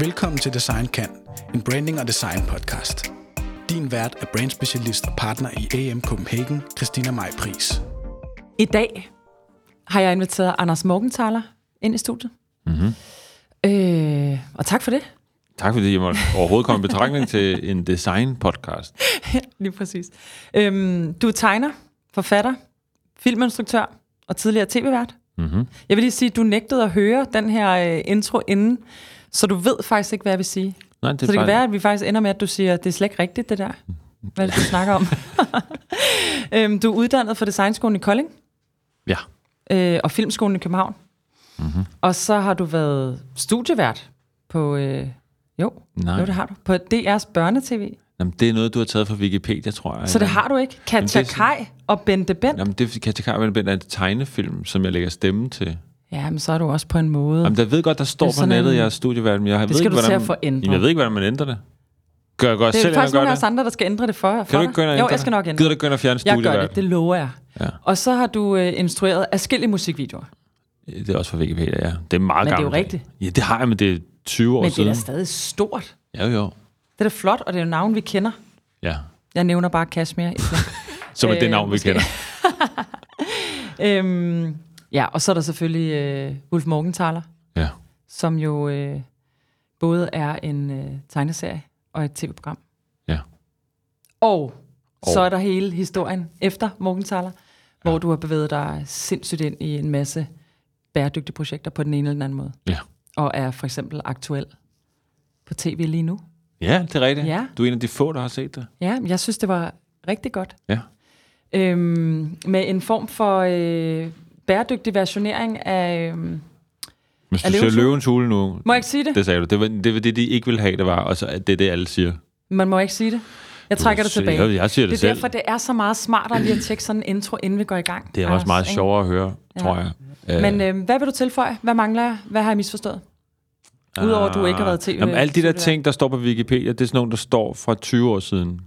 Velkommen til Design Kan, en branding og design podcast. Din vært er brandspecialist og partner i AM Copenhagen, Christina Maj Pris. I dag har jeg inviteret Anders Morgenthaler ind i studiet. Mm-hmm. Øh, og tak for det. Tak fordi jeg måtte overhovedet komme i betragtning til en design-podcast. Lige præcis. Øhm, du er tegner, forfatter, filminstruktør og tidligere tv-vært. Mm-hmm. Jeg vil lige sige, at du nægtede at høre den her øh, intro inden, så du ved faktisk ikke, hvad jeg vil sige. Nej, det så det kan bare- være, at vi faktisk ender med, at du siger, at det er slet ikke rigtigt, det der. Hvad det, du snakker om? øhm, du er uddannet fra Designskolen i Kolding Ja. øh, og Filmskolen i København. Mm-hmm. Og så har du været studievært på... Øh, jo, Nej. jo, det har du. På DR's børnetv. Jamen, det er noget, du har taget fra Wikipedia, tror jeg. Så det har du ikke. Katja Kai og Bente Bent. Jamen, det Katja Karven er en tegnefilm, som jeg lægger stemme til. Ja, men så er du også på en måde. Jamen, der ved godt, der står Det på nettet, en- jeg er studievært, men jeg ved Det skal ikke, du til hvordan at få ændret. Jamen, jeg ved ikke, hvordan man ændrer det. Gør jeg godt det selv, er faktisk eller nogle gør af os det? andre, der skal ændre det for, for Kan du ikke gå ind og Jo, jeg skal det? nok ændre Gider du ikke gå ind og fjerne Jeg gør det, det lover jeg. Ja. Og så har du øh, instrueret afskillige musikvideoer. Det er også fra Wikipedia, ja. Det er meget Men det er jo gammelt. rigtigt. Ja, det har jeg, men det er 20 år Men det er siden. da stadig stort. Jo, jo. Det er da flot, og det er jo navn, vi kender. Ja. Jeg nævner bare Kashmir. Som er det Øh, navn, vi måske. kender. øhm, ja, og så er der selvfølgelig øh, Ulf Morgenthaler, Ja. som jo øh, både er en øh, tegneserie og et tv-program. Ja. Og, så Og. er der hele historien efter Morgenthaler, hvor du har bevæget dig sindssygt ind i en masse bæredygtige projekter på den ene eller den anden måde. Ja. Og er for eksempel aktuel på tv lige nu. Ja, det er rigtigt. Ja. Du er en af de få, der har set det. Ja, jeg synes, det var rigtig godt. Ja. Øhm, med en form for øh, bæredygtig versionering af... Øhm, Hvis Er du siger løvens hule? nu, må jeg ikke sige det? det sagde du, det var det, var det de ikke ville have, det var, og så er det det, alle siger. Man må ikke sige det. Jeg trækker det tilbage. Jeg, jeg siger det, det er selv. derfor, det er så meget smartere lige at tjekke sådan en intro, inden vi går i gang. det er også meget sjovere at høre, Ja. tror jeg. Men øh, hvad vil du tilføje? Hvad mangler jeg? Hvad har jeg misforstået? Udover at du ikke har været til- Jamen, alle de der ting, der står på Wikipedia, det er sådan nogle, der står fra 20 år siden.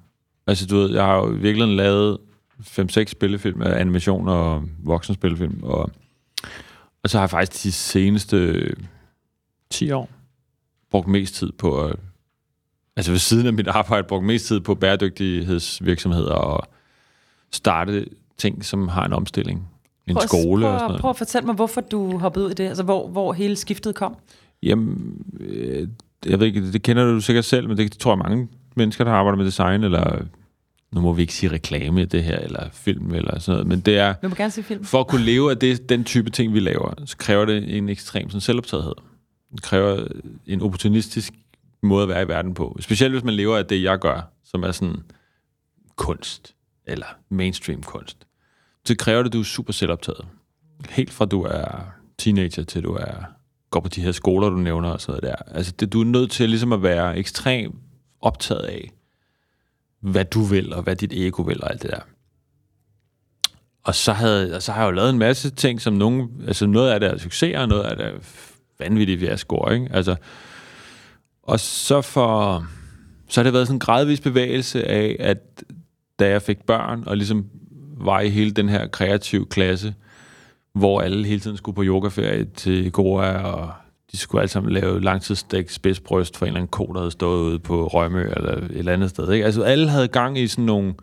Altså, du ved, jeg har jo virkelig lavet 5-6 spillefilm, øh, animation og voksenspillefilm, og, og så har jeg faktisk de seneste 10 år brugt mest tid på at altså ved siden af mit arbejde, brugt mest tid på bæredygtighedsvirksomheder og starte ting, som har en omstilling. En Prøv skole prøv, og sådan noget. Prøv at fortælle mig, hvorfor du hoppede ud i det. Altså, hvor, hvor hele skiftet kom. Jamen, øh, jeg ved ikke, det kender du sikkert selv, men det tror jeg mange mennesker, der arbejder med design, eller nu må vi ikke sige reklame i det her, eller film, eller sådan noget, men det er, Vi må gerne se film. for at kunne leve af det, den type ting, vi laver, så kræver det en ekstrem sådan, selvoptagethed. Det kræver en opportunistisk måde at være i verden på. Specielt hvis man lever af det, jeg gør, som er sådan kunst, eller mainstream kunst. Så kræver det, at du er super selvoptaget. Helt fra du er teenager til du er går på de her skoler, du nævner og sådan noget der. Altså, det, du er nødt til ligesom at være ekstremt optaget af, hvad du vil, og hvad dit ego vil, og alt det der. Og så, havde, og så har jeg jo lavet en masse ting, som nogen, altså noget af det er succeser, og noget af det er vanvittigt fiasko, ikke? Altså, og så for, så har det været sådan en gradvis bevægelse af, at da jeg fik børn, og ligesom var i hele den her kreative klasse, hvor alle hele tiden skulle på yogaferie til Goa, og de skulle sammen lave langtidsstegt spidsbryst for en eller anden ko, der havde stået ude på Rømø eller et eller andet sted. Ikke? Altså alle havde gang i sådan nogle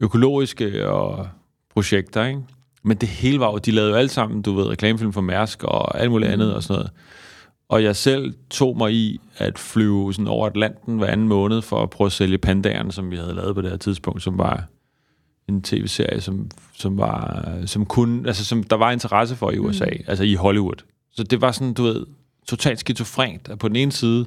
økologiske og projekter, ikke? Men det hele var jo, de lavede jo alle sammen, du ved, reklamefilm for Mærsk og alt muligt andet og sådan noget. Og jeg selv tog mig i at flyve sådan over Atlanten hver anden måned for at prøve at sælge pandaerne, som vi havde lavet på det her tidspunkt, som var en tv-serie, som, som var, som kun, altså som der var interesse for i USA, mm. altså i Hollywood. Så det var sådan, du ved, totalt skizofrent. At på den ene side,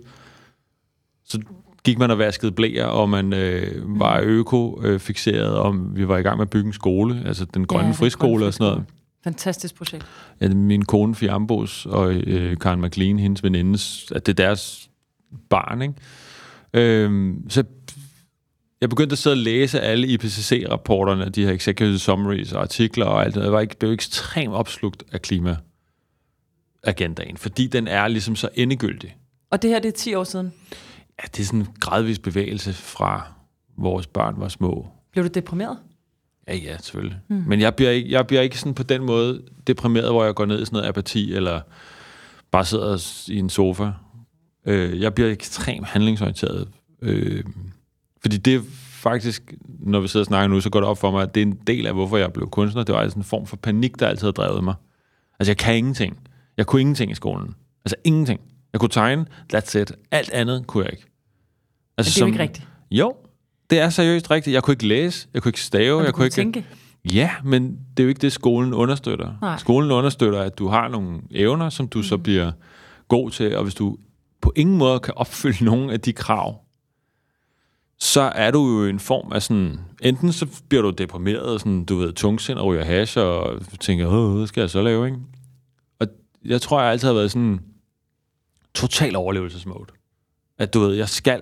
så gik man og vaskede blæer, og man øh, var øko-fixeret, og vi var i gang med at bygge en skole, altså den grønne ja, friskole grønne og sådan noget. Fantastisk projekt. Ja, min kone Fiambos og øh, Karen McLean, hendes venindes, at det er deres barn, ikke? Øhm, så jeg begyndte at sidde og læse alle IPCC-rapporterne, de her executive summaries og artikler og alt det. Jeg var ikke, blev ekstremt opslugt af klimaagendaen, fordi den er ligesom så endegyldig. Og det her, det er 10 år siden. Ja, det er sådan en gradvis bevægelse fra vores børn var små. Blev du deprimeret? Ja, ja, selvfølgelig. Mm. Men jeg bliver, ikke, jeg bliver ikke sådan på den måde deprimeret, hvor jeg går ned i sådan noget apati, eller bare sidder i en sofa Øh, jeg bliver ekstremt handlingsorienteret. Øh, fordi det er faktisk, når vi sidder og snakker nu, så går det op for mig, at det er en del af, hvorfor jeg blev kunstner. Det var altså en form for panik, der altid har drevet mig. Altså, jeg kan ingenting. Jeg kunne ingenting i skolen. Altså, ingenting. Jeg kunne tegne, that's it. Alt andet kunne jeg ikke. Altså, Men det er jo ikke rigtigt. Jo, det er seriøst rigtigt. Jeg kunne ikke læse, jeg kunne ikke stave, Og jeg kunne ikke... tænke. Ja, men det er jo ikke det, skolen understøtter. Nej. Skolen understøtter, at du har nogle evner, som du mm. så bliver god til, og hvis du på ingen måde kan opfylde nogen af de krav, så er du jo i en form af sådan, enten så bliver du deprimeret, sådan, du ved, tungsind og ryger hash, og tænker, Åh, hvad skal jeg så lave, ikke? Jeg tror, jeg altid har været sådan total overlevelsesmode. At du ved, jeg skal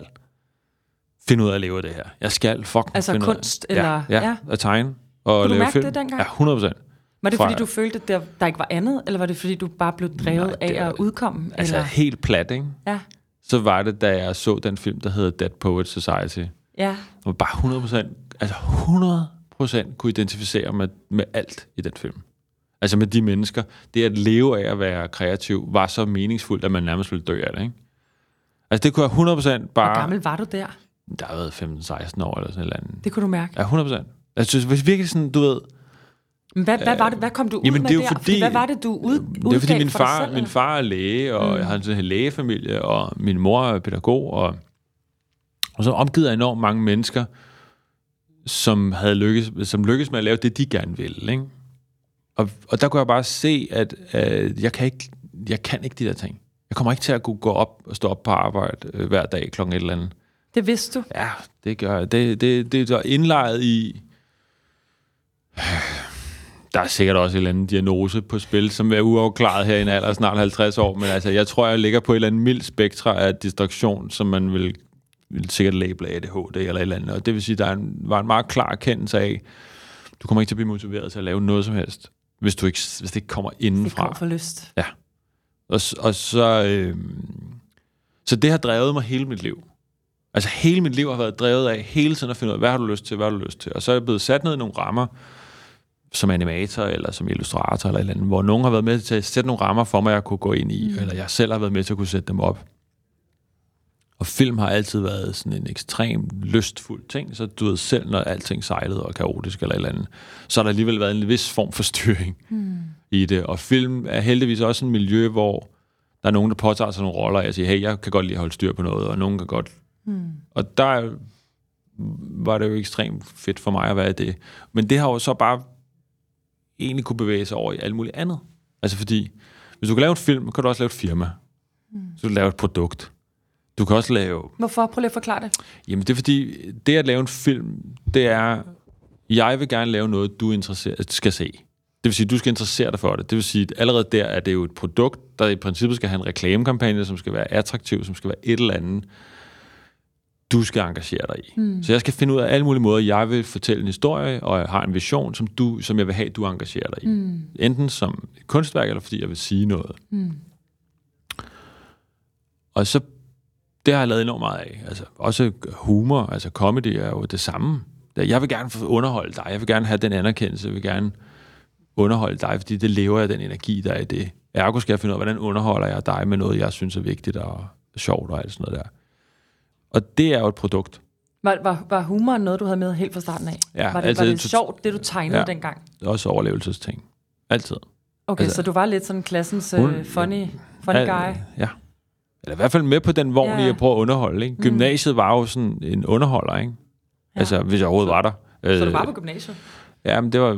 finde ud af at leve af det her. Jeg skal fucking Altså finde ud af- kunst, eller- Ja, ja, ja. at tegne og Kunne du lave mærke film. det dengang? Ja, 100 procent. Var det Fra- fordi, du følte, at der, der ikke var andet, eller var det fordi, du bare blev drevet Nej, af at udkomme? Altså eller? helt plat, ikke? Ja, Så var det, da jeg så den film, der hedder Dead Poet Society. ja. Og bare 100 procent, altså 100 procent kunne identificere med, med alt i den film. Altså med de mennesker. Det at leve af at være kreativ, var så meningsfuldt, at man nærmest ville dø af det, ikke? Altså det kunne jeg 100 procent bare... Hvor gammel var du der? Der har været 15-16 år eller sådan eller andet. Det kunne du mærke. Ja, 100 procent. Altså hvis virkelig sådan, du ved... Men hvad, hvad, var det, hvad kom du ud Jamen, med det er der? fordi- hvad var det, du ud, Det er fordi min for far, selv, min far er læge, og mm. jeg har sådan en lægefamilie, og min mor er pædagog, og, og så omgivet af enormt mange mennesker, som havde lykkes, som lykkes med at lave det, de gerne ville. Ikke? Og, og der kunne jeg bare se, at øh, jeg, kan ikke, jeg kan ikke de der ting. Jeg kommer ikke til at kunne gå op og stå op på arbejde øh, hver dag klokken et eller andet. Det vidste du. Ja, det gør jeg. Det, det, det er indlejret i... Der er sikkert også en eller anden diagnose på spil, som er uafklaret her i en alder snart 50 år, men altså, jeg tror, jeg ligger på et eller andet mild spektra af distraktion, som man vil, vil sikkert label ADHD eller et eller andet. Og det vil sige, der er en, var en meget klar erkendelse af, du kommer ikke til at blive motiveret til at lave noget som helst, hvis, du ikke, hvis det ikke kommer Det indenfra. kom for lyst. Og, s- og så, øh, så det har drevet mig hele mit liv. Altså hele mit liv har været drevet af hele tiden at finde ud af, hvad har du lyst til, hvad har du lyst til. Og så er jeg blevet sat ned i nogle rammer, som animator eller som illustrator eller et eller andet, hvor nogen har været med til at sætte nogle rammer for mig, jeg kunne gå ind i, mm. eller jeg selv har været med til at kunne sætte dem op. Og film har altid været sådan en ekstrem lystfuld ting, så du ved selv, når alting sejlede og kaotisk eller et eller andet, så har der alligevel været en vis form for styring mm. i det. Og film er heldigvis også en miljø, hvor der er nogen, der påtager sig nogle roller, og jeg siger, hey, jeg kan godt lide at holde styr på noget, og nogen kan godt... Mm. Og der er- var det jo ekstremt fedt for mig at være i det. Men det har jo så bare egentlig kunne bevæge sig over i alt muligt andet. Altså fordi, hvis du kan lave en film, kan du også lave et firma. Mm. Så du kan lave et produkt. Du kan også lave... Hvorfor? Prøv lige at forklare det. Jamen det er fordi, det at lave en film, det er, jeg vil gerne lave noget, du interesseret, skal se. Det vil sige, du skal interessere dig for det. Det vil sige, at allerede der er det jo et produkt, der i princippet skal have en reklamekampagne, som skal være attraktiv, som skal være et eller andet, du skal engagere dig i. Mm. Så jeg skal finde ud af alle mulige måder, jeg vil fortælle en historie, og jeg har en vision, som, du, som jeg vil have, du engagerer dig i. Mm. Enten som et kunstværk, eller fordi jeg vil sige noget. Mm. Og så, det har jeg lavet enormt meget af. Altså, også humor, altså comedy er jo det samme. Jeg vil gerne underholde dig, jeg vil gerne have den anerkendelse, jeg vil gerne underholde dig, fordi det lever af den energi, der er i det. Ergo skal jeg finde ud af, hvordan underholder jeg dig med noget, jeg synes er vigtigt og sjovt og alt sådan noget der. Og det er jo et produkt. Var, var, var humoren noget, du havde med helt fra starten af? Ja, var det, altså, var det sjovt, det du tegnede Ja. dengang? Det er også overlevelsesting. Altid. Okay, Altså- så du var lidt sådan klassens Hun- uh, funny, funny guy. Ja. Eller i hvert fald med på den vogn, Ja. i at prøve at underholde. Ikke? Gymnasiet var jo sådan en underholder, ikke? Ja. Altså, hvis jeg overhovedet var der. Så du Øh, var på gymnasiet? Ja, men det var...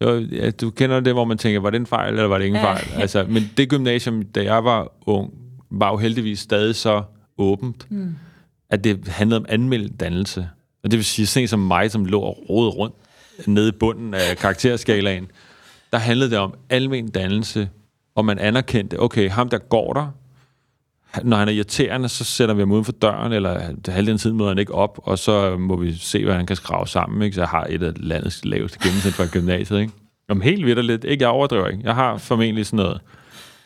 Det var ja, du kender det, hvor man tænker, var det en fejl, eller var det ingen Ja. fejl? Altså, men det gymnasium, da jeg var ung, var jo heldigvis stadig så åbent, mm. at det handlede om anmeldt dannelse. Og det vil sige, sådan som mig, som lå og rodede rundt nede i bunden af karakterskalaen, der handlede det om almen dannelse, og man anerkendte, okay, ham der går der, når han er irriterende, så sætter vi ham uden for døren, eller halvdelen af tiden møder han ikke op, og så må vi se, hvad han kan skrave sammen. Ikke? Så jeg har et af landets laveste gennemsnit fra gymnasiet. Ikke? Om helt vidderligt. Ikke, jeg overdriver ikke. Jeg har formentlig sådan noget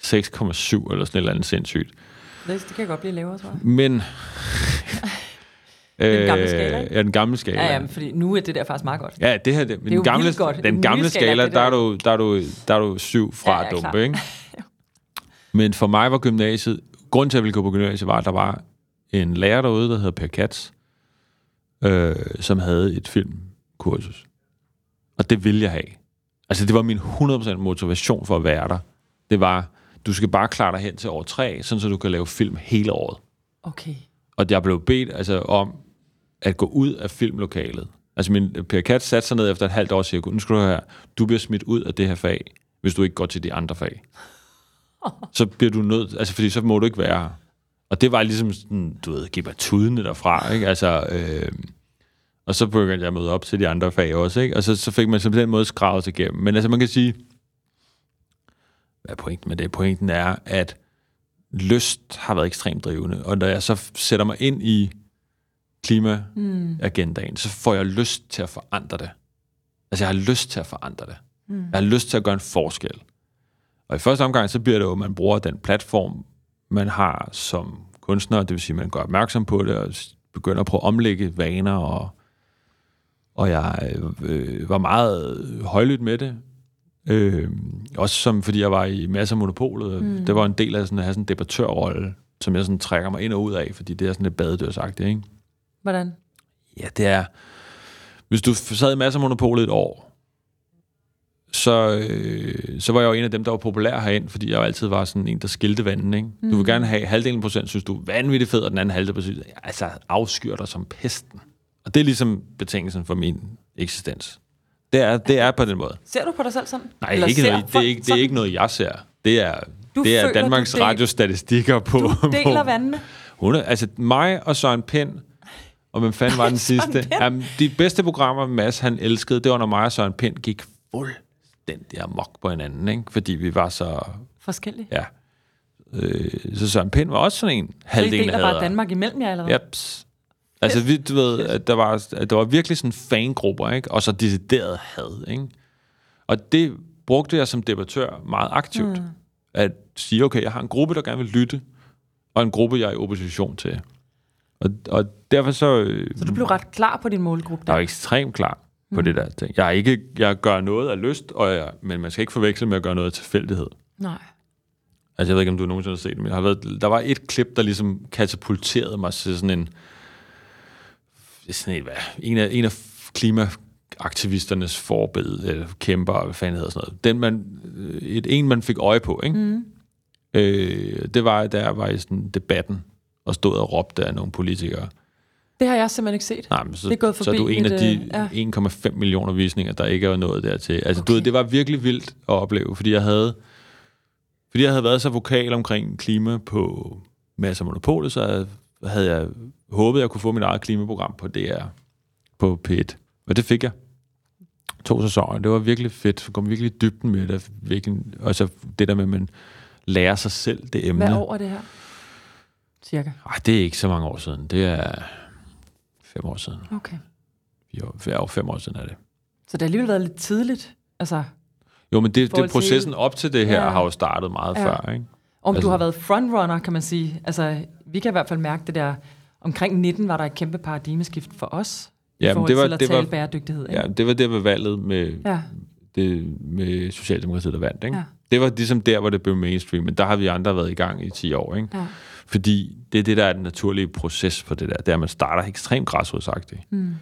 6,7 eller sådan et eller andet sindssygt. Det, det kan godt blive lavere, tror jeg. Men... Den gamle skala, ikke? Ja, den gamle skala. Ja, ja, men fordi nu er det der faktisk meget godt. Ja, det her, det, er den jo gamle, godt. den gamle skala, skala, det der er, du, der, er du, der er du syv fra Ja, ja, dumpe, ikke? Men for mig var gymnasiet grunden til, at jeg ville gå på gymnasiet, var, at der var en lærer derude, der hedder Per Katz, øh, som havde et filmkursus. Og det ville jeg have. Altså, det var min 100% motivation for at være der. Det var, du skal bare klare dig hen til år 3, sådan så du kan lave film hele året. Okay. Og jeg blev bedt altså, om at gå ud af filmlokalet. Altså min Per Katz satte sig ned efter et halvt år og siger, nu skal du høre her, du bliver smidt ud af det her fag, hvis du ikke går til de andre fag. Så bliver du nødt, altså fordi så må du ikke være her. Og det var ligesom sådan, du ved, give mig tudene derfra, ikke? Altså, øh, og så begyndte jeg at møde op til de andre fag også, ikke? Og så, så fik man så på den måde skravet sig igennem. Men altså, man kan sige, hvad er pointen med det? Pointen er, at lyst har været ekstremt drivende. Og når jeg så sætter mig ind i klimaagendaen, mm. så får jeg lyst til at forandre det. Altså, jeg har lyst til at forandre det. Mm. Jeg har lyst til at gøre en forskel. Og i første omgang, så bliver det jo, at man bruger den platform, man har som kunstner, det vil sige, at man gør opmærksom på det, og begynder at prøve at omlægge vaner, og, og jeg øh, var meget højlydt med det. Øh, også som, fordi jeg var i masser af monopolet. Mm. Det var en del af sådan, at have sådan en debattørrolle, som jeg sådan trækker mig ind og ud af, fordi det er sådan lidt badedørsagtigt, ikke? Hvordan? Ja, det er... Hvis du sad i masser af monopolet et år, så, øh, så var jeg jo en af dem, der var populær herinde, fordi jeg jo altid var sådan en, der skilte vandet. Ikke? Mm. Du vil gerne have halvdelen procent, synes du er vanvittigt fed, og den anden halvdel procent, altså afskyr dig som pesten. Og det er ligesom betingelsen for min eksistens. Det er, det er på den måde. Ser du på dig selv sådan? Nej, Eller ikke noget, det, er ikke, det er ikke noget, jeg ser. Det er, Du det er føler, Danmarks del- radiostatistikker på... Du deler på, vandene. hun er, altså mig og Søren Pind, og hvem fanden var den sidste? Pind? Jamen, de bedste programmer, Mads han elskede, det var, når mig og Søren Pind gik fuldstændig amok på hinanden, ikke? fordi vi var så... Forskellige. Ja. Øh, så Søren Pind var også sådan en halvdelen af bare Danmark imellem jer, eller hvad? Jeps. Altså, vi, du ved, at der var, at der var virkelig sådan fangrupper, ikke? Og så decideret had, ikke? Og det brugte jeg som debattør meget aktivt. Mm. At sige, okay, jeg har en gruppe, der gerne vil lytte, og en gruppe, jeg er i opposition til. Og, og derfor så... øh, Så du blev ret klar på din målgruppe jeg er der. jo ekstremt klar på mm. det der ting. Jeg, er ikke, jeg gør noget af lyst, og jeg, men man skal ikke forveksle med at gøre noget af tilfældighed. Nej. Altså, jeg ved ikke, om du nogensinde har set det, men jeg har været, der var et klip, der ligesom katapulterede mig til sådan en... Sådan et, hvad, en af, en af klimaaktivisternes forbillede, eller kæmper, hvad fanden hedder sådan noget. Den, man, øh, et, en, man fik øje på, ikke? Mm. Øh, det var, da jeg var i sådan debatten, og stod og råbte af nogle politikere. Det har jeg simpelthen ikke set. Nej, men så, Det er gået så er du forbi en af de øh, ja. 1,5 millioner visninger, der ikke er nået dertil. Altså, okay. Du ved, det var virkelig vildt at opleve, fordi jeg havde, fordi jeg havde været så vokal omkring klima på masser af monopolet, så havde jeg håbet, at jeg kunne få mit eget klimaprogram på DR, på P1. Og det fik jeg. To sæsoner. Det var virkelig fedt. Jeg kom virkelig i dybden med det. Virkelig, og så det der med, at man lærer sig selv det emne. Hvad er det her? Cirka. Ej, det er ikke så mange år siden. Det er fem år siden. Okay. Jo, ja, fem år siden er det. Så det har alligevel været lidt tidligt. Altså, Jo, men det, det til- processen op til det her Ja. har jo startet meget Ja. før, ikke? om Altså- du har været frontrunner, kan man sige. Altså, vi kan i hvert fald mærke det der. Omkring 19 var der et kæmpe paradigmeskift for os. i Jamen, forhold det var- til at det tale var- bæredygtighed. Ikke? Ja, det var der ved valget med, ja. det, med Socialdemokratiet, der vandt, ikke? Ja. Det var ligesom der, hvor det blev mainstream, men der har vi andre været i gang i 10 år, ikke? ja. Fordi det er det, der er den naturlige proces for det der. Det er, at man starter ekstremt græsrodsagtigt. Mm.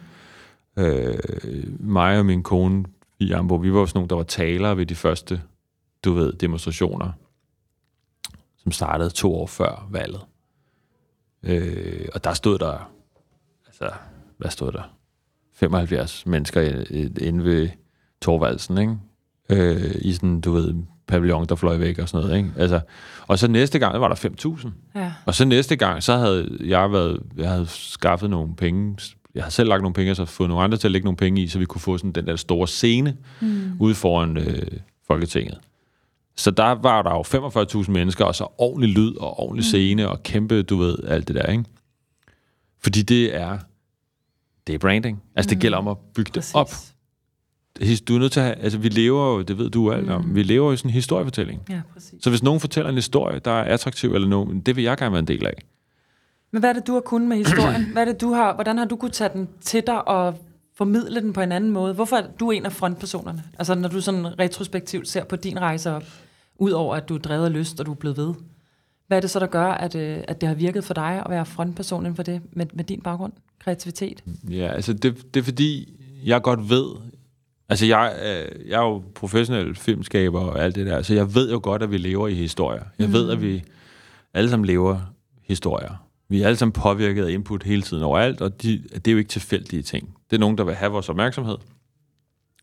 Øh, mig og min kone, i Ambo, vi var sådan nogle, der var talere ved de første, du ved, demonstrationer, som startede to år før valget. Øh, og der stod der, altså, hvad stod der? 75 mennesker inde ved Torvaldsen, ikke? Øh, I sådan, du ved, pavillon, der fløj væk og sådan noget, ikke? Altså, og så næste gang var der 5.000. ja. Og så næste gang, så havde jeg været, jeg havde skaffet nogle penge, jeg havde selv lagt nogle penge, og så fået nogle andre til at lægge nogle penge i, så vi kunne få sådan den der store scene mm. ude foran øh, Folketinget. Så der var der jo 45.000 mennesker, og så ordentlig lyd og ordentlig scene, og kæmpe, du ved, alt det der, ikke? Fordi det er, det er branding. Altså, det gælder om at bygge det Præcis. op. Du er nødt til at have, altså vi lever jo, det ved du alt om, vi lever jo i sådan en historiefortælling. Ja, præcis. Så hvis nogen fortæller en historie, der er attraktiv eller nogen, det vil jeg gerne være en del af. Men hvad er det, du har kunnet med historien? Hvad er det, du har, hvordan har du kunnet tage den til dig og formidle den på en anden måde? Hvorfor er du en af frontpersonerne? Altså, når du sådan retrospektivt ser på din rejse op, udover at du er drevet af lyst, og du er blevet ved. Hvad er det så, der gør, at, øh, at det har virket for dig at være frontperson inden for det, med, med din baggrund, kreativitet? Ja, altså det, det er fordi, jeg godt ved, altså jeg, øh, jeg er jo professionel filmskaber og alt det der, så jeg ved jo godt, at vi lever i historier. Jeg mm. ved, at vi alle sammen lever historier. Vi er alle sammen påvirket af input hele tiden overalt, og de, det er jo ikke tilfældige ting. Det er nogen, der vil have vores opmærksomhed,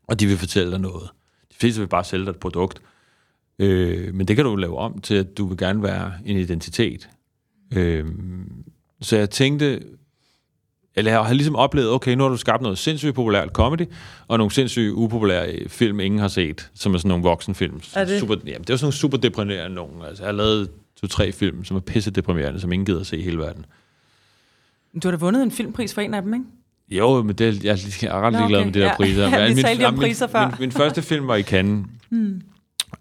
og de vil fortælle dig noget. De fleste vil bare sælge dig et produkt, øh, men det kan du lave om til, at du vil gerne være en identitet. Øh, så jeg tænkte, eller jeg har ligesom oplevet, okay, nu har du skabt noget sindssygt populært comedy, og nogle sindssygt upopulære film, ingen har set, som er sådan nogle voksenfilm. Er det? Super, jamen, det er sådan nogle super deprimerende nogle. Altså, jeg har lavet to-tre film, som er pisse deprimerende, som ingen gider at se i hele verden. Du har da vundet en filmpris for en af dem, ikke? Jo, men det, jeg, jeg er ret ligeglad okay. med det der Ja. priser. Ja, vi min, talte min- priser før. Min, min, første film var i Cannes. Hmm.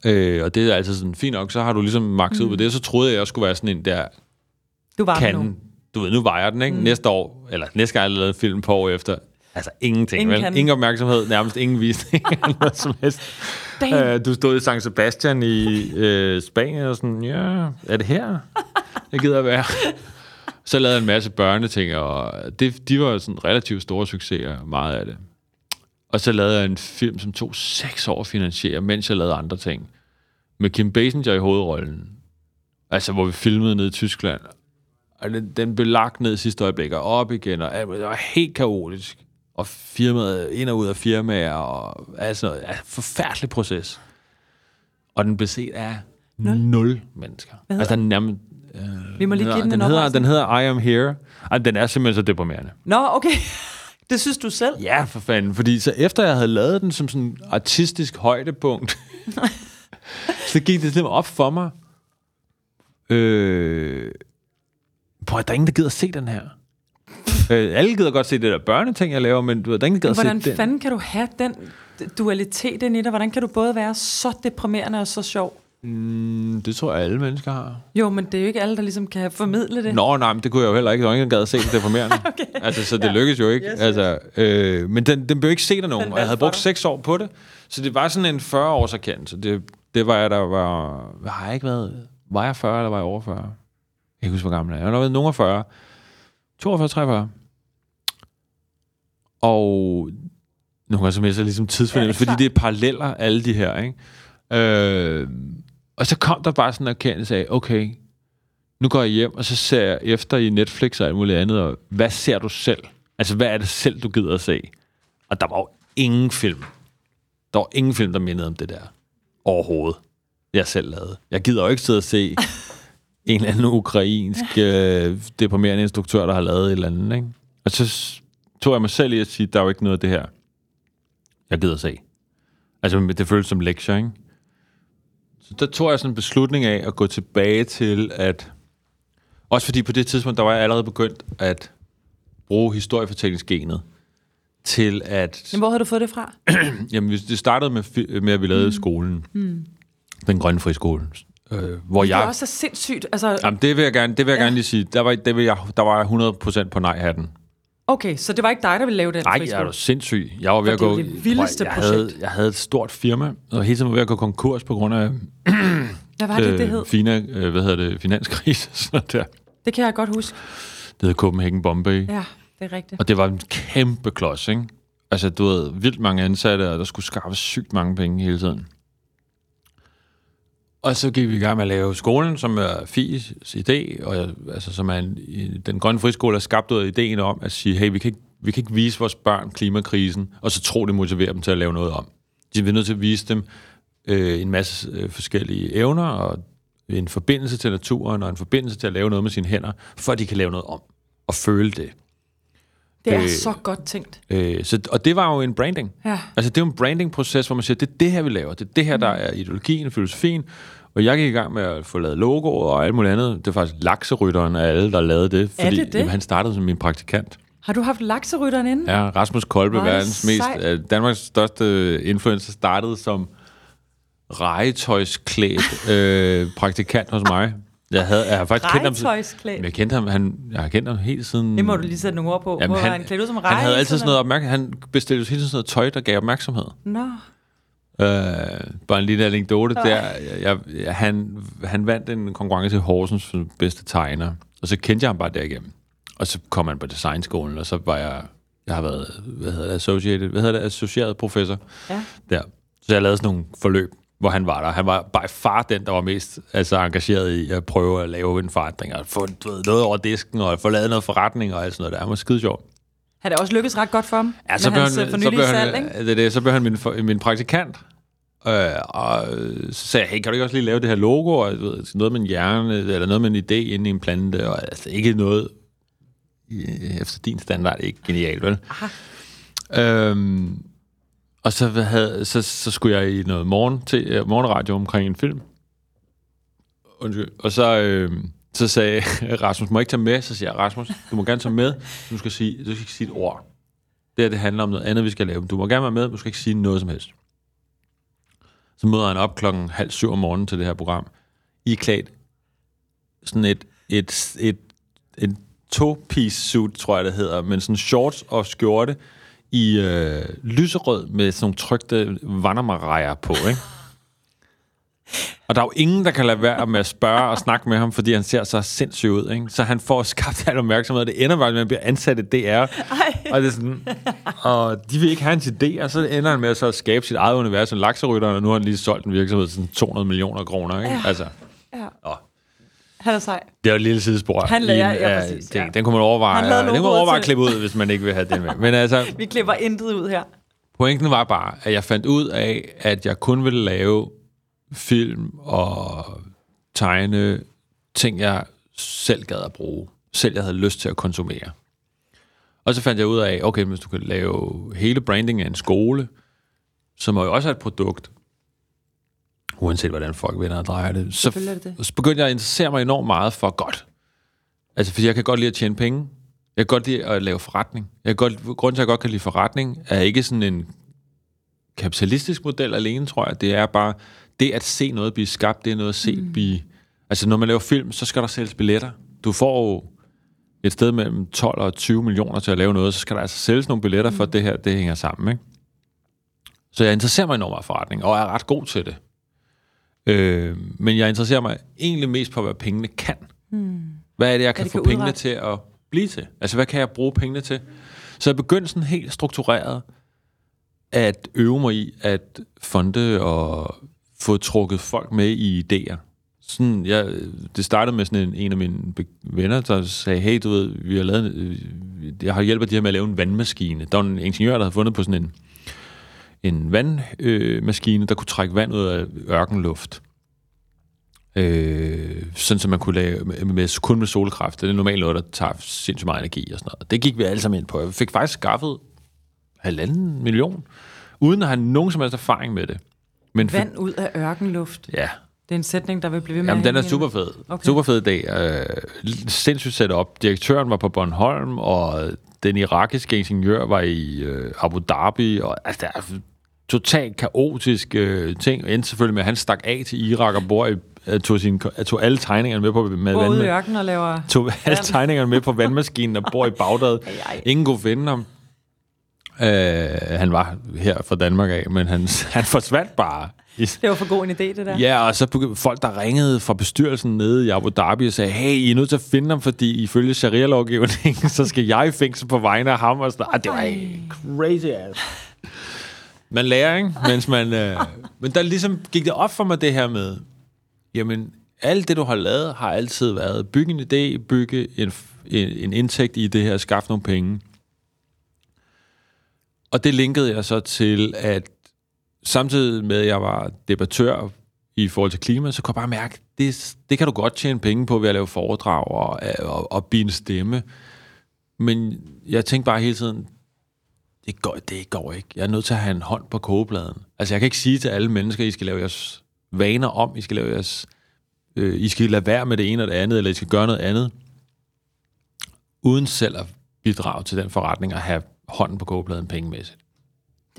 Øh, og det er altså sådan, fint nok, så har du ligesom makset ud på det, og så troede jeg, jeg skulle være sådan en der Du var nu. Du ved, nu vejer den, ikke? Mm. Næste år, eller næste gang, jeg lavede en film på år efter, altså ingenting, Ingen ingen, kan. vel? Ingen opmærksomhed, nærmest ingen visning, eller noget som helst. Uh, du stod i San Sebastian i uh, Spanien, og sådan, ja, er det her? Jeg gider være. Så lavede jeg en masse børneting, og det, de var sådan relativt store succeser, meget af det. Og så lavede jeg en film, som tog seks år at finansiere, mens jeg lavede andre ting. Med Kim Basinger i hovedrollen. Altså, hvor vi filmede nede i Tyskland. Og den, den blev lagt ned sidste øjeblik, og op igen, og det var helt kaotisk. Og firmaet, ind og ud af firmaer, og altså. Ja, forfærdelig proces. Og den blev set af nul, nul mennesker. Altså, den nærmest... Øh, Vi må lige give den en den hedder, den hedder I Am Here. Ej, den er simpelthen så deprimerende. Nå, okay. Det synes du selv? Ja, for fanden. Fordi så efter jeg havde lavet den som sådan artistisk højdepunkt, så gik det simpelthen op for mig. Øh, prøv, der er ingen, der gider se den her. øh, alle gider godt se det der børneting, jeg laver, men du ved, der er ingen, der gider Hvordan se den. fanden kan du have den dualitet ind i dig? Hvordan kan du både være så deprimerende og så sjov? Mm, det tror jeg, alle mennesker har. Jo, men det er jo ikke alle, der ligesom kan formidle det. Nå, nej, men det kunne jeg jo heller ikke. Der var ingen, der gad at se det deprimerende. okay. Altså, så det ja. lykkedes jo ikke. Yes, altså, øh, men den, den blev ikke set af nogen, og jeg havde brugt seks år på det. Så det var sådan en 40 års erkendelse. Det, det var jeg, der var... Har jeg ikke været? Var jeg 40, eller var jeg over 40? Ikke huske, hvor gammel jeg er. Jeg har været nogen af 40. 42, 43. Og nogle gange så misser jeg ligesom tidsfornemmelse, Ja, fordi det er paralleller, alle de her, ikke? Øh, og så kom der bare sådan en erkendelse af, okay, nu går jeg hjem, og så ser jeg efter i Netflix og alt muligt andet, og hvad ser du selv? Altså, hvad er det selv, du gider at se? Og der var jo ingen film. Der var ingen film, der mindede om det der. Overhovedet. Jeg selv lavede. Jeg gider jo ikke sidde og se en eller anden ukrainsk øh, deprimerende instruktør, der har lavet et eller andet, ikke? Og så tog jeg mig selv i at sige, der er jo ikke noget af det her, jeg gider se. Altså, det føles som lektier, ikke? Så der tog jeg sådan en beslutning af at gå tilbage til at... Også fordi på det tidspunkt, der var jeg allerede begyndt at bruge historiefortællingsgenet til at... Men hvor har du fået det fra? Jamen, det startede med, med at vi lavede mm. skolen. Mm. Den grønne friskole. Øh, hvor Det er jeg... også så sindssygt. Altså, Jamen, det vil jeg gerne, det vil jeg Ja. gerne lige sige. Der var, det vil jeg, der var jeg 100% på nej-hatten. okay, så det var ikke dig, der ville lave den Nej, jeg er jo sindssyg. Jeg var ved at det er gå... jo det vildeste jeg havde, projekt. jeg havde et stort firma, og hele tiden var ved at gå konkurs på grund af Hvad var det, det hed? Fina, øh, hvad hedder det, finanskrise. Sådan der. Det kan jeg godt huske. Det hed Copenhagen Bombay. Ja. Det er rigtigt. Og det var en kæmpe klods, ikke? Altså, du ved, vildt mange ansatte, og der skulle skaffes sygt mange penge hele tiden. Og så gik vi i gang med at lave skolen, som er FIS idé, og altså, som er en, den grønne friskole er skabt ud af ideen om at sige, hey, vi kan, ikke, vi kan ikke vise vores børn klimakrisen, og så tro, det motiverer dem til at lave noget om. De er nødt til at vise dem øh, en masse øh, forskellige evner, og en forbindelse til naturen, og en forbindelse til at lave noget med sine hænder, for at de kan lave noget om, og føle det. Det er øh, så godt tænkt. Øh, så, og det var jo en branding. Ja. Altså, det er jo en branding-proces, hvor man siger, det er det her, vi laver. Det er det her, der er ideologien, filosofien. Og jeg gik i gang med at få lavet logoer og alt muligt andet. Det er faktisk lakserytteren af alle, der lavede det. Fordi det det? Jamen, han startede som min praktikant. Har du haft lakserytteren inde? Ja, Rasmus Kolbe, er det verdens mest, øh, Danmarks største influencer, startede som regetøjsklædt øh, praktikant hos mig. Jeg, havde, jeg har faktisk kendt ham, jeg, kendte ham, han, jeg har kendt ham helt siden... Det må du lige sætte nogle ord på. Jamen, Hvor han, han, klædt ud som han havde altid sådan noget opmærksomhed. Han bestilte hele tiden sådan noget tøj, der gav opmærksomhed. Nå, Øh, bare en lille anekdote der. Jeg, jeg, han, han vandt en konkurrence i Horsens bedste tegner, og så kendte jeg ham bare derigennem. Og så kom han på designskolen, og så var jeg, jeg har været, hvad hedder det, associated, hvad hedder det, associeret professor Ja. der. Så jeg lavede sådan nogle forløb, hvor han var der. Han var by far den, der var mest altså, engageret i at prøve at lave en forandring, og få du ved, noget over disken, og få lavet noget forretning, og alt sådan noget der. Han var skide sjov. Har det også lykkes ret godt for ham? Ja, så blev han, øh, så blev salg, han, ikke? det, det, så blev han min, min praktikant. Øh, og så sagde jeg, hey, kan du ikke også lige lave det her logo, og ved, noget med en hjerne, eller noget med en idé inde i en plante, og altså ikke noget, efter din standard, ikke genialt, vel? Øhm, og så, hvad havde, så, så skulle jeg i noget morgen til, øh, morgenradio omkring en film. Undskyld. Og så, øh, så sagde Rasmus, må jeg ikke tage med? Så siger jeg, Rasmus, du må gerne tage med. Du skal sige, du skal ikke sige et ord. Det her, det handler om noget andet, vi skal lave. Du må gerne være med, men du skal ikke sige noget som helst. Så møder han op klokken halv syv om morgenen til det her program. I er klædt sådan et, et, et, et to-piece suit, tror jeg det hedder, men sådan shorts og skjorte i øh, lyserød med sådan nogle trykte vandermarejer på, ikke? Og der er jo ingen, der kan lade være med at spørge og snakke med ham, fordi han ser så sindssyg ud. Ikke? Så han får skabt al opmærksomhed, og det ender bare med, at han bliver ansat i DR. Ej. Og, det er sådan, og de vil ikke have hans idé, og så ender han med at så skabe sit eget univers som lakserytteren, og nu har han lige solgt en virksomhed til sådan 200 millioner kroner. Ikke? Ja. Altså, Ja. åh, Han er sej. det er jo et lille sidespor. Han i lader- en ja, præcis, ting. ja. Den kunne man overveje, den kunne man overveje at klippe ud, hvis man ikke vil have den med. Men altså, Vi klipper intet ud her. Pointen var bare, at jeg fandt ud af, at jeg kun ville lave film og tegne ting, jeg selv gad at bruge. Selv jeg havde lyst til at konsumere. Og så fandt jeg ud af, okay, hvis du kan lave hele branding af en skole, som jo også er et produkt, uanset hvordan folk vender og drejer det, så, det det. så begyndte jeg at interessere mig enormt meget for godt. Altså, fordi jeg kan godt lide at tjene penge. Jeg kan godt lide at lave forretning. Jeg kan godt, grunden til, at jeg godt kan lide forretning, er ikke sådan en kapitalistisk model alene, tror jeg. Det er bare det at se noget blive skabt, det er noget at se mm. blive... Altså, når man laver film, så skal der sælges billetter. Du får jo et sted mellem 12 og 20 millioner til at lave noget, så skal der altså sælges nogle billetter, for at det her det hænger sammen. Ikke? Så jeg interesserer mig enormt meget for forretning, og er ret god til det. Øh, men jeg interesserer mig egentlig mest på, hvad pengene kan. Hmm. Hvad er det, jeg kan det få kan pengene til at blive til? Altså, hvad kan jeg bruge pengene til? Så jeg begyndte sådan helt struktureret at øve mig i at fonde og få trukket folk med i idéer. Sådan, jeg, det startede med sådan en, en af mine venner, der sagde, hey, du ved, vi har lavet, øh, jeg har hjulpet de her med at lave en vandmaskine. Der var en ingeniør, der havde fundet på sådan en, en vandmaskine, øh, der kunne trække vand ud af ørkenluft. Øh, sådan, som man kunne lave med, med, kun med solkraft. Det er normalt noget, der tager sindssygt meget energi og sådan noget. Det gik vi alle sammen ind på. Jeg fik faktisk skaffet halvanden million, uden at have nogen som helst erfaring med det. Men Vand ud af ørkenluft. Ja, Det er en sætning, der vil blive ved med Jamen, den er super fed. Okay. Super fed idé. Øh, sindssygt sat op. Direktøren var på Bornholm, og den irakiske ingeniør var i øh, Abu Dhabi, og altså, der er totalt kaotisk øh, ting. Endte selvfølgelig med, at han stak af til Irak og bor i, øh, tog, sin, tog alle tegningerne med på med Bor ude i ørkenen og laver... tog alle tegningerne med på vandmaskinen og bor i Bagdad. Ej, ej. Ingen kunne finde ham. Øh, han var her fra Danmark af, men han, han forsvandt bare. I, Det var for god en idé, det der. Ja, og så folk, der ringede fra bestyrelsen nede i Abu Dhabi og sagde, hey, I er nødt til at finde ham, fordi ifølge sharia-lovgivningen, så skal jeg i fængsel på vegne af ham. Og sådan, ah, det var crazy ass. Man lærer, ikke? Mens man, øh, men der ligesom gik det op for mig det her med, jamen, alt det, du har lavet, har altid været bygge en idé, bygge en, en, en indtægt i det her, skaffe nogle penge. Og det linkede jeg så til, at samtidig med, at jeg var debattør i forhold til klima, så kunne jeg bare mærke, det, det kan du godt tjene penge på ved at lave foredrag og, og, og blive en stemme. Men jeg tænkte bare hele tiden, det går, det går ikke. Jeg er nødt til at have en hånd på kogebladen. Altså, jeg kan ikke sige til alle mennesker, I skal lave jeres vaner om, I skal lave jeres, øh, I skal lade være med det ene og det andet, eller I skal gøre noget andet, uden selv at bidrage til den forretning og have hånden på kogebladen pengemæssigt.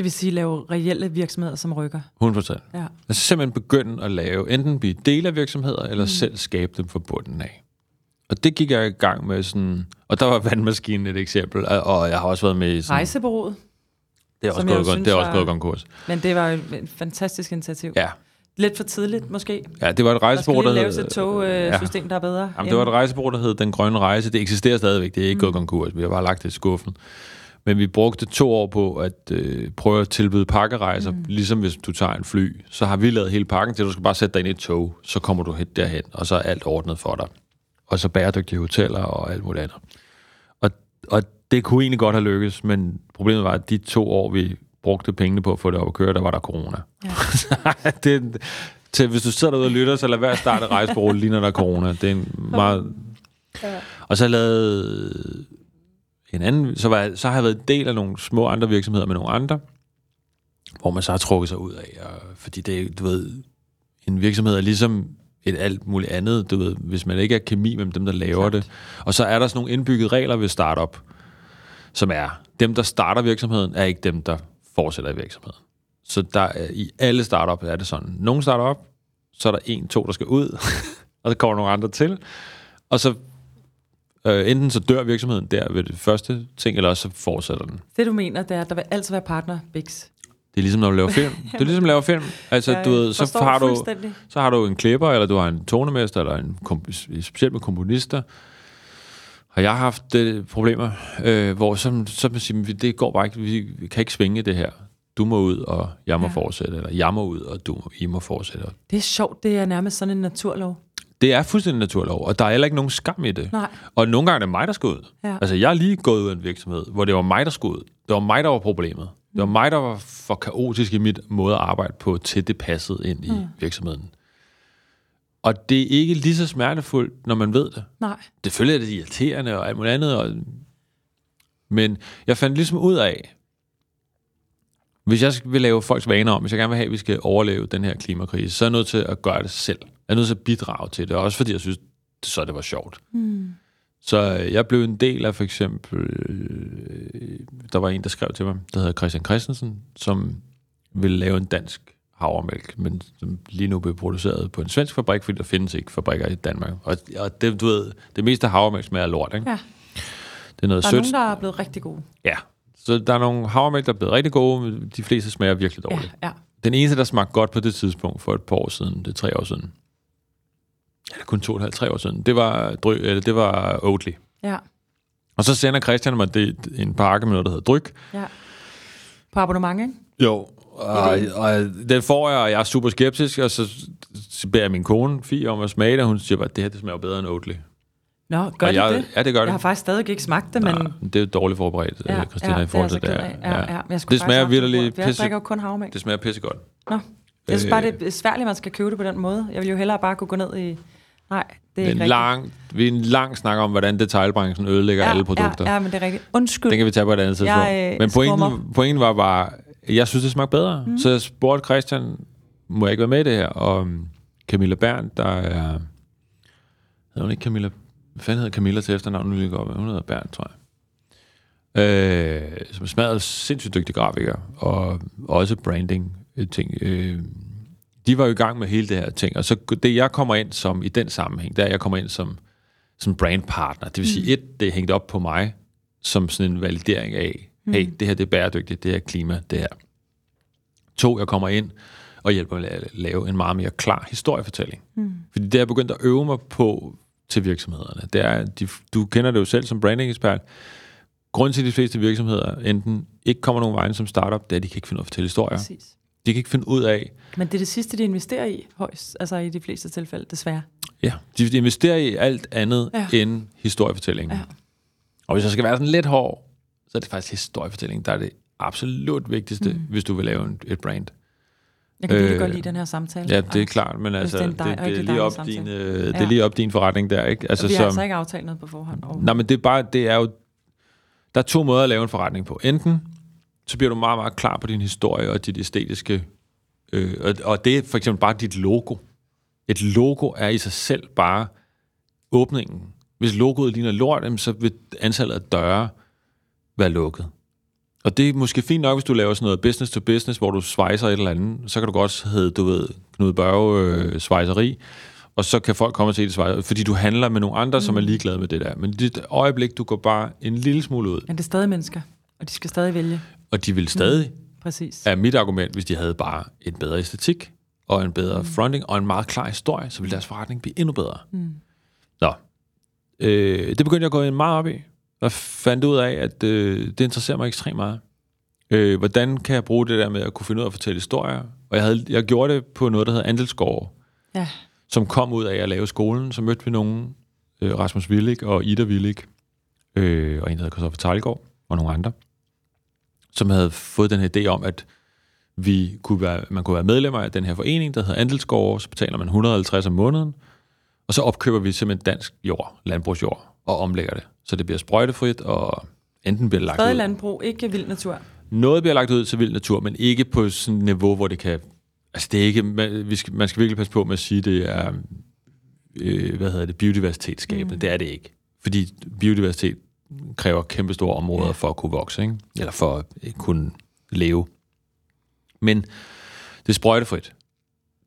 Det vil sige, lave reelle virksomheder, som rykker. 100%. Ja. Altså simpelthen begynde at lave, enten blive del af virksomheder, eller mm. selv skabe dem fra bunden af. Og det gik jeg i gang med sådan, og der var vandmaskinen et eksempel, og jeg har også været med i sådan, Rejsebureauet. Det er også gået, synes, det er også gået konkurs. Men det var et fantastisk initiativ. Ja. Lidt for tidligt, måske. ja, det var et rejsebureau, der laves hed... et togsystem, der er bedre. Jamen, det var et rejsebureau, der hed Den Grønne Rejse. Det eksisterer stadigvæk. Det er ikke mm. gået konkurs. Vi har bare lagt det i skuffen. Men vi brugte to år på at øh, prøve at tilbyde pakkerejser. Mm. Ligesom hvis du tager en fly, så har vi lavet hele pakken til, du skal bare sætte dig ind i et tog. Så kommer du helt derhen, og så er alt ordnet for dig. Og så bæredygtige hoteller og alt muligt andet. Og, og det kunne egentlig godt have lykkes, men problemet var, at de to år, vi brugte pengene på at få det op at køre, der var der corona. Ja. det, til, hvis du sidder derude og lytter, så lad være at starte rejsebureau, lige når der er corona. Det er en meget... Ja. Og så lavet en anden... Så, var så har jeg været en del af nogle små andre virksomheder med nogle andre, hvor man så har trukket sig ud af. Og, fordi det du ved, en virksomhed er ligesom et alt muligt andet, du ved, hvis man ikke er kemi mellem dem, der laver Klart. det. Og så er der sådan nogle indbyggede regler ved startup, som er, dem, der starter virksomheden, er ikke dem, der fortsætter i virksomheden. Så der er, i alle startup er det sådan. Nogle starter op, så er der en, to, der skal ud, og så kommer nogle andre til. Og så øh, enten så dør virksomheden der ved det første ting, eller også så fortsætter den. Det, du mener, det er, at der vil altid være partner, Bix. Det er ligesom, når du laver film. Det er ligesom at lave film. Altså, Jeg du ved, så har, du, så har du en klipper, eller du har en tonemester, eller en komp- specielt med komponister. Har jeg haft øh, problemer, øh, hvor så, så man siger, "Men det går bare ikke, vi, kan ikke svinge det her. Du må ud, og jeg må Ja. ja. fortsætte, eller jeg må ud, og du, I må fortsætte. Det er sjovt, det er nærmest sådan en naturlov. Det er fuldstændig naturlov, og der er heller ikke nogen skam i det. Nej. Og nogle gange er det mig, der skal ud. Ja. Altså, jeg er lige gået ud af en virksomhed, hvor det var mig, der skulle ud. Det var mig, der var problemet. Det var mig, der var for kaotisk i mit måde at arbejde på, til det passede ind i virksomheden. Og det er ikke lige så smertefuldt, når man ved det. Nej. Selvfølgelig er det irriterende og alt muligt andet. Og... Men jeg fandt ligesom ud af, hvis jeg vil lave folks vaner om, hvis jeg gerne vil have, at vi skal overleve den her klimakrise, så er jeg nødt til at gøre det selv. Er nødt til at bidrage til det, også fordi jeg synes, så det var sjovt. Mm. Så øh, jeg blev en del af for eksempel, øh, der var en, der skrev til mig, der hedder Christian Christensen, som ville lave en dansk havremælk, men som lige nu bliver produceret på en svensk fabrik, fordi der findes ikke fabrikker i Danmark. Og, og det, du ved, det meste af havremælk smager lort, ikke? Ja. Det er noget Der er sødt. nogen, der er blevet rigtig gode. Ja. Så der er nogle havremælk, der er blevet rigtig gode, men de fleste smager virkelig Ja, dårligt. ja. Den eneste, der smagte godt på det tidspunkt, for et par år siden, det er tre år siden, eller kun to og et halvt, tre år siden, det var, dry, eller det var Oatly. ja. Og så sender Christian mig det, en pakke med noget, der hedder Dryk. ja. På abonnement, ikke? Jo. Og, og den får jeg, og jeg er super skeptisk, og så, beder jeg min kone, Fie, om at smage det, og hun siger bare, det her det smager bedre end Oatly. Nå, gør og det jeg, det? Ja, det gør det. Jeg har faktisk stadig ikke smagt det, men... Nej, det er dårligt forberedt, Ja, ja, Christina, ja, i forhold til det. det. Er jeg så ked af. Ja, jeg Det smager virkelig det. Jeg pisse, drikker jo kun havmælk. det smager pissegodt. Nå. Jeg synes bare, Øh. det er svært, at man skal købe det på den måde. Jeg vil jo hellere bare kunne gå ned i... Nej, det er ikke en rigtigt. lang, vi er en lang snak om, hvordan detailbranchen ødelægger ja, alle produkter. Ja, ja, men det er rigtigt. Undskyld. Den kan vi tage på et andet tidspunkt. Jeg, øh, Men pointen, skummer. pointen var bare, jeg synes, det smagte bedre. Mm. Så jeg spurgte Christian, må jeg ikke være med i det her? Og um, Camilla Berndt, der er... Hedder hun ikke Camilla? Hvad fanden hedder Camilla til efternavn? Nu lige godt. Hun hedder Berndt, tror jeg. Øh, som er smadret sindssygt dygtig grafiker, og også branding ting. Øh, de var jo i gang med hele det her ting, og så det jeg kommer ind som i den sammenhæng, der jeg kommer ind som, som brandpartner. Det vil sige, et, det er hængt op på mig, som sådan en validering af, hey, det her det er bæredygtigt, det her er klima, det her. To, jeg kommer ind og hjælper med at lave en meget mere klar historiefortælling. Mm. Fordi det er jeg begyndt at øve mig på til virksomhederne. Det er, de, du kender det jo selv som branding-ekspert. Grunden til, at de fleste virksomheder enten ikke kommer nogen vejen som startup, det er, at de kan ikke finde ud af at fortælle historier. Præcis. De kan ikke finde ud af, Men det er det sidste, de investerer i, højst, altså i de fleste tilfælde, desværre. ja, de investerer i alt andet Ja. end historiefortællingen. Ja. Og hvis jeg skal være sådan lidt hård, så er det faktisk historiefortællingen, der er det absolut vigtigste, mm. hvis du vil lave en, et brand. Jeg kan virkelig Øh, godt lide den her samtale. Ja, det er klart, men altså, det er det, det, er lige op din, øh, det er lige op din forretning der, ikke? Altså, vi har som- altså ikke aftalt noget på forhånd. Nej, men det er bare, det er jo, der er to måder at lave en forretning på. Enten, så bliver du meget, meget klar på din historie og dit æstetiske, øh, og, og det er for eksempel bare dit logo. Et logo er i sig selv bare åbningen. Hvis logoet ligner lort, så vil antallet af døre være lukket. Og det er måske fint nok, hvis du laver sådan noget business to business, hvor du svejser et eller andet. Så kan du godt hedde, du ved, Knud Børge øh, svejseri, og så kan folk komme og se det svejser, fordi du handler med nogle andre, mm. som er ligeglade med det der. Men det øjeblik, du går bare en lille smule ud, Men det er stadig mennesker, og de skal stadig vælge. Og de ville stadig, Præcis. er mit argument, hvis de havde bare en bedre æstetik, og en bedre mm. fronting, og en meget klar historie, så ville deres forretning blive endnu bedre. Mm. Nå. Øh, det begyndte jeg at gå meget op i, og fandt ud af, at øh, det interesserer mig ekstremt meget. Øh, hvordan kan jeg bruge det der med at kunne finde ud af at fortælle historier? Og jeg, havde, jeg gjorde det på noget, der hedder Andelsgård, Ja. som kom ud af at lave skolen. Så mødte vi nogen, øh, Rasmus Willig og Ida Willig, øh, og en, der hedder Christoffer Tejlgaard, og nogle andre, som havde fået den her idé om, at vi kunne være, man kunne være medlemmer af den her forening, der hedder Andelsgård, så betaler man 150 om måneden, og så opkøber vi simpelthen dansk jord, landbrugsjord, og omlægger det. Så det bliver sprøjtefrit, og enten bliver lagt Stadig ud. landbrug, ikke vild natur. Noget bliver lagt ud til vild natur, men ikke på sådan et niveau, hvor det kan... Altså, det er ikke... Man, vi skal, man skal virkelig passe på med at sige, det er... Øh, hvad hedder det? Biodiversitetsskabende. Mm. Det er det ikke. Fordi biodiversitet kræver kæmpe store områder for at kunne vokse, ikke? Eller for at øh, kunne leve. Men det er sprøjtefrit.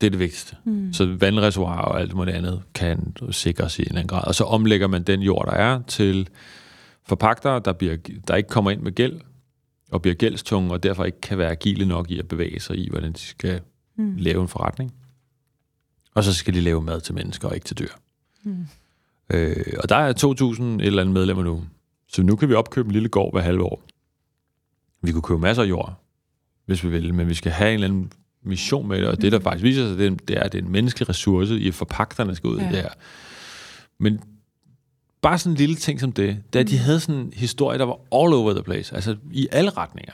Det er det vigtigste. Mm. Så vandreservoirer og alt muligt andet kan sikres i en eller anden grad. Og så omlægger man den jord, der er, til forpagtere, der, bliver, der ikke kommer ind med gæld, og bliver gældstunge, og derfor ikke kan være agile nok i at bevæge sig i, hvordan de skal mm. lave en forretning. Og så skal de lave mad til mennesker, og ikke til dyr. Mm. Øh, og der er 2.000 et eller andet medlemmer nu. Så nu kan vi opkøbe en lille gård hver halve år. Vi kunne købe masser af jord, hvis vi vil, men vi skal have en eller anden mission med det, og det, der faktisk viser sig, det er, det er, at det er en menneskelig ressource, i forpagterne skal ud Ja. ja. der. Men bare sådan en lille ting som det, da de havde sådan en historie, der var all over the place, altså i alle retninger.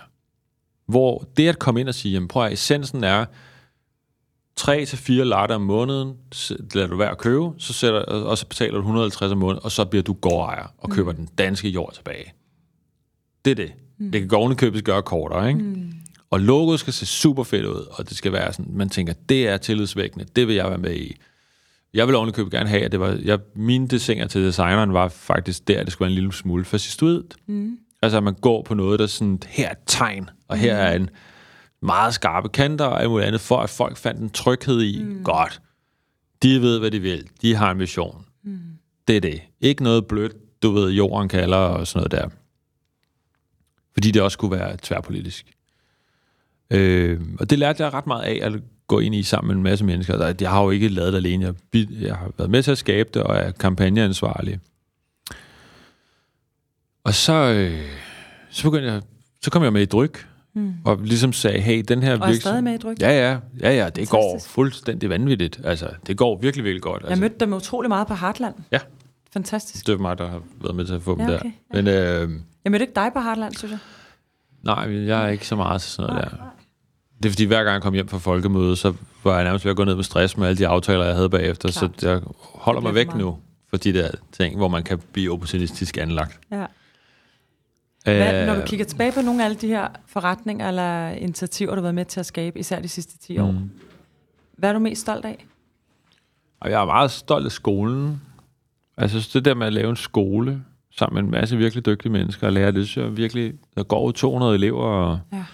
Hvor det at komme ind og sige, jamen prøv at essensen er, 3 til 4 latte om måneden, lader du være at købe, så sætter, og så betaler du 150 om måneden, og så bliver du gårdejer og køber mm. den danske jord tilbage. Det er det. Mm. Det kan gå købes gøre kortere, ikke? Mm. Og logoet skal se super fedt ud, og det skal være sådan, man tænker, det er tillidsvækkende, det vil jeg være med i. Jeg vil ovenikøbet gerne have, at det var, jeg, mine designer til designeren var faktisk der, det skulle være en lille smule fascistoid. Mm. Altså, at man går på noget, der er sådan, her er et tegn, og her er en meget skarpe kanter og alt muligt andet, for at folk fandt en tryghed i, mm. godt, de ved, hvad de vil, de har en mission. Mm. Det er det. Ikke noget blødt, du ved, jorden kalder og sådan noget der. Fordi det også skulle være tværpolitisk. Øh, og det lærte jeg ret meget af, at gå ind i sammen med en masse mennesker. Jeg har jo ikke lavet det alene. Jeg, jeg har været med til at skabe det, og er kampagneansvarlig. Og så, øh, så begyndte jeg, så kom jeg med i dryk, mm. og ligesom sagde, hey, den her Og er stadig med i dryk. Ja, ja, ja, ja, det går Fantastisk. fuldstændig vanvittigt. Altså, det går virkelig, virkelig godt. Jeg Altså, mødte dem utrolig meget på Heartland. Ja. Fantastisk. det er mig, der har været med til at få dem Ja, der. okay, Men øh, Jeg mødte ikke dig på Heartland, synes jeg. nej, jeg er ikke så meget til sådan noget der. Det er fordi, hver gang jeg kom hjem fra folkemøde, så var jeg nærmest ved at gå ned med stress med alle de aftaler, jeg havde bagefter. Klart. Så jeg holder mig væk nu for de der ting, hvor man kan blive opportunistisk anlagt. Ja. Hvad, Øh, når du kigger tilbage på nogle af alle de her forretninger eller initiativer, du har været med til at skabe, især de sidste 10 år, Mm. hvad er du mest stolt af? Jeg er meget stolt af skolen. Altså det der med at lave en skole sammen med en masse virkelig dygtige mennesker og lære, det jeg virkelig, der går jo 200 elever, og, Ja.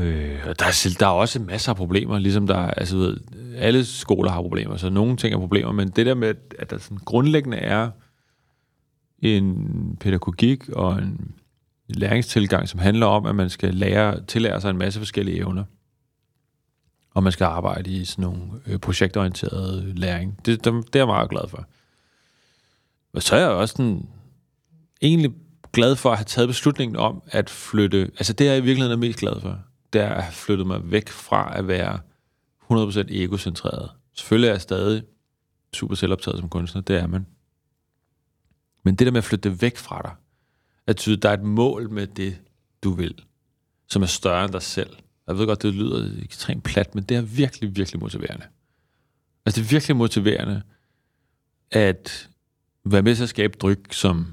øh, og der, er, der er også masser af problemer, ligesom der er, altså ved, alle skoler har problemer, så nogle ting er problemer, men det der med, at der sådan grundlæggende er en pædagogik og en læringstilgang, som handler om, at man skal lære, tillære sig en masse forskellige evner og man skal arbejde i sådan nogle øh, projektorienterede læring. Det, det, det er jeg meget glad for. Og så er jeg også sådan, egentlig glad for at have taget beslutningen om at flytte, altså det er jeg i virkeligheden er mest glad for, det er at have flyttet mig væk fra at være 100% egocentreret. Selvfølgelig er jeg stadig super selvoptaget som kunstner, det er man. Men det der med at flytte det væk fra dig, at tyde, der er et mål med det, du vil, som er større end dig selv. Jeg ved godt, det lyder ekstremt plat, men det er virkelig, virkelig motiverende. Altså, det er virkelig motiverende at være med til at skabe dryk, som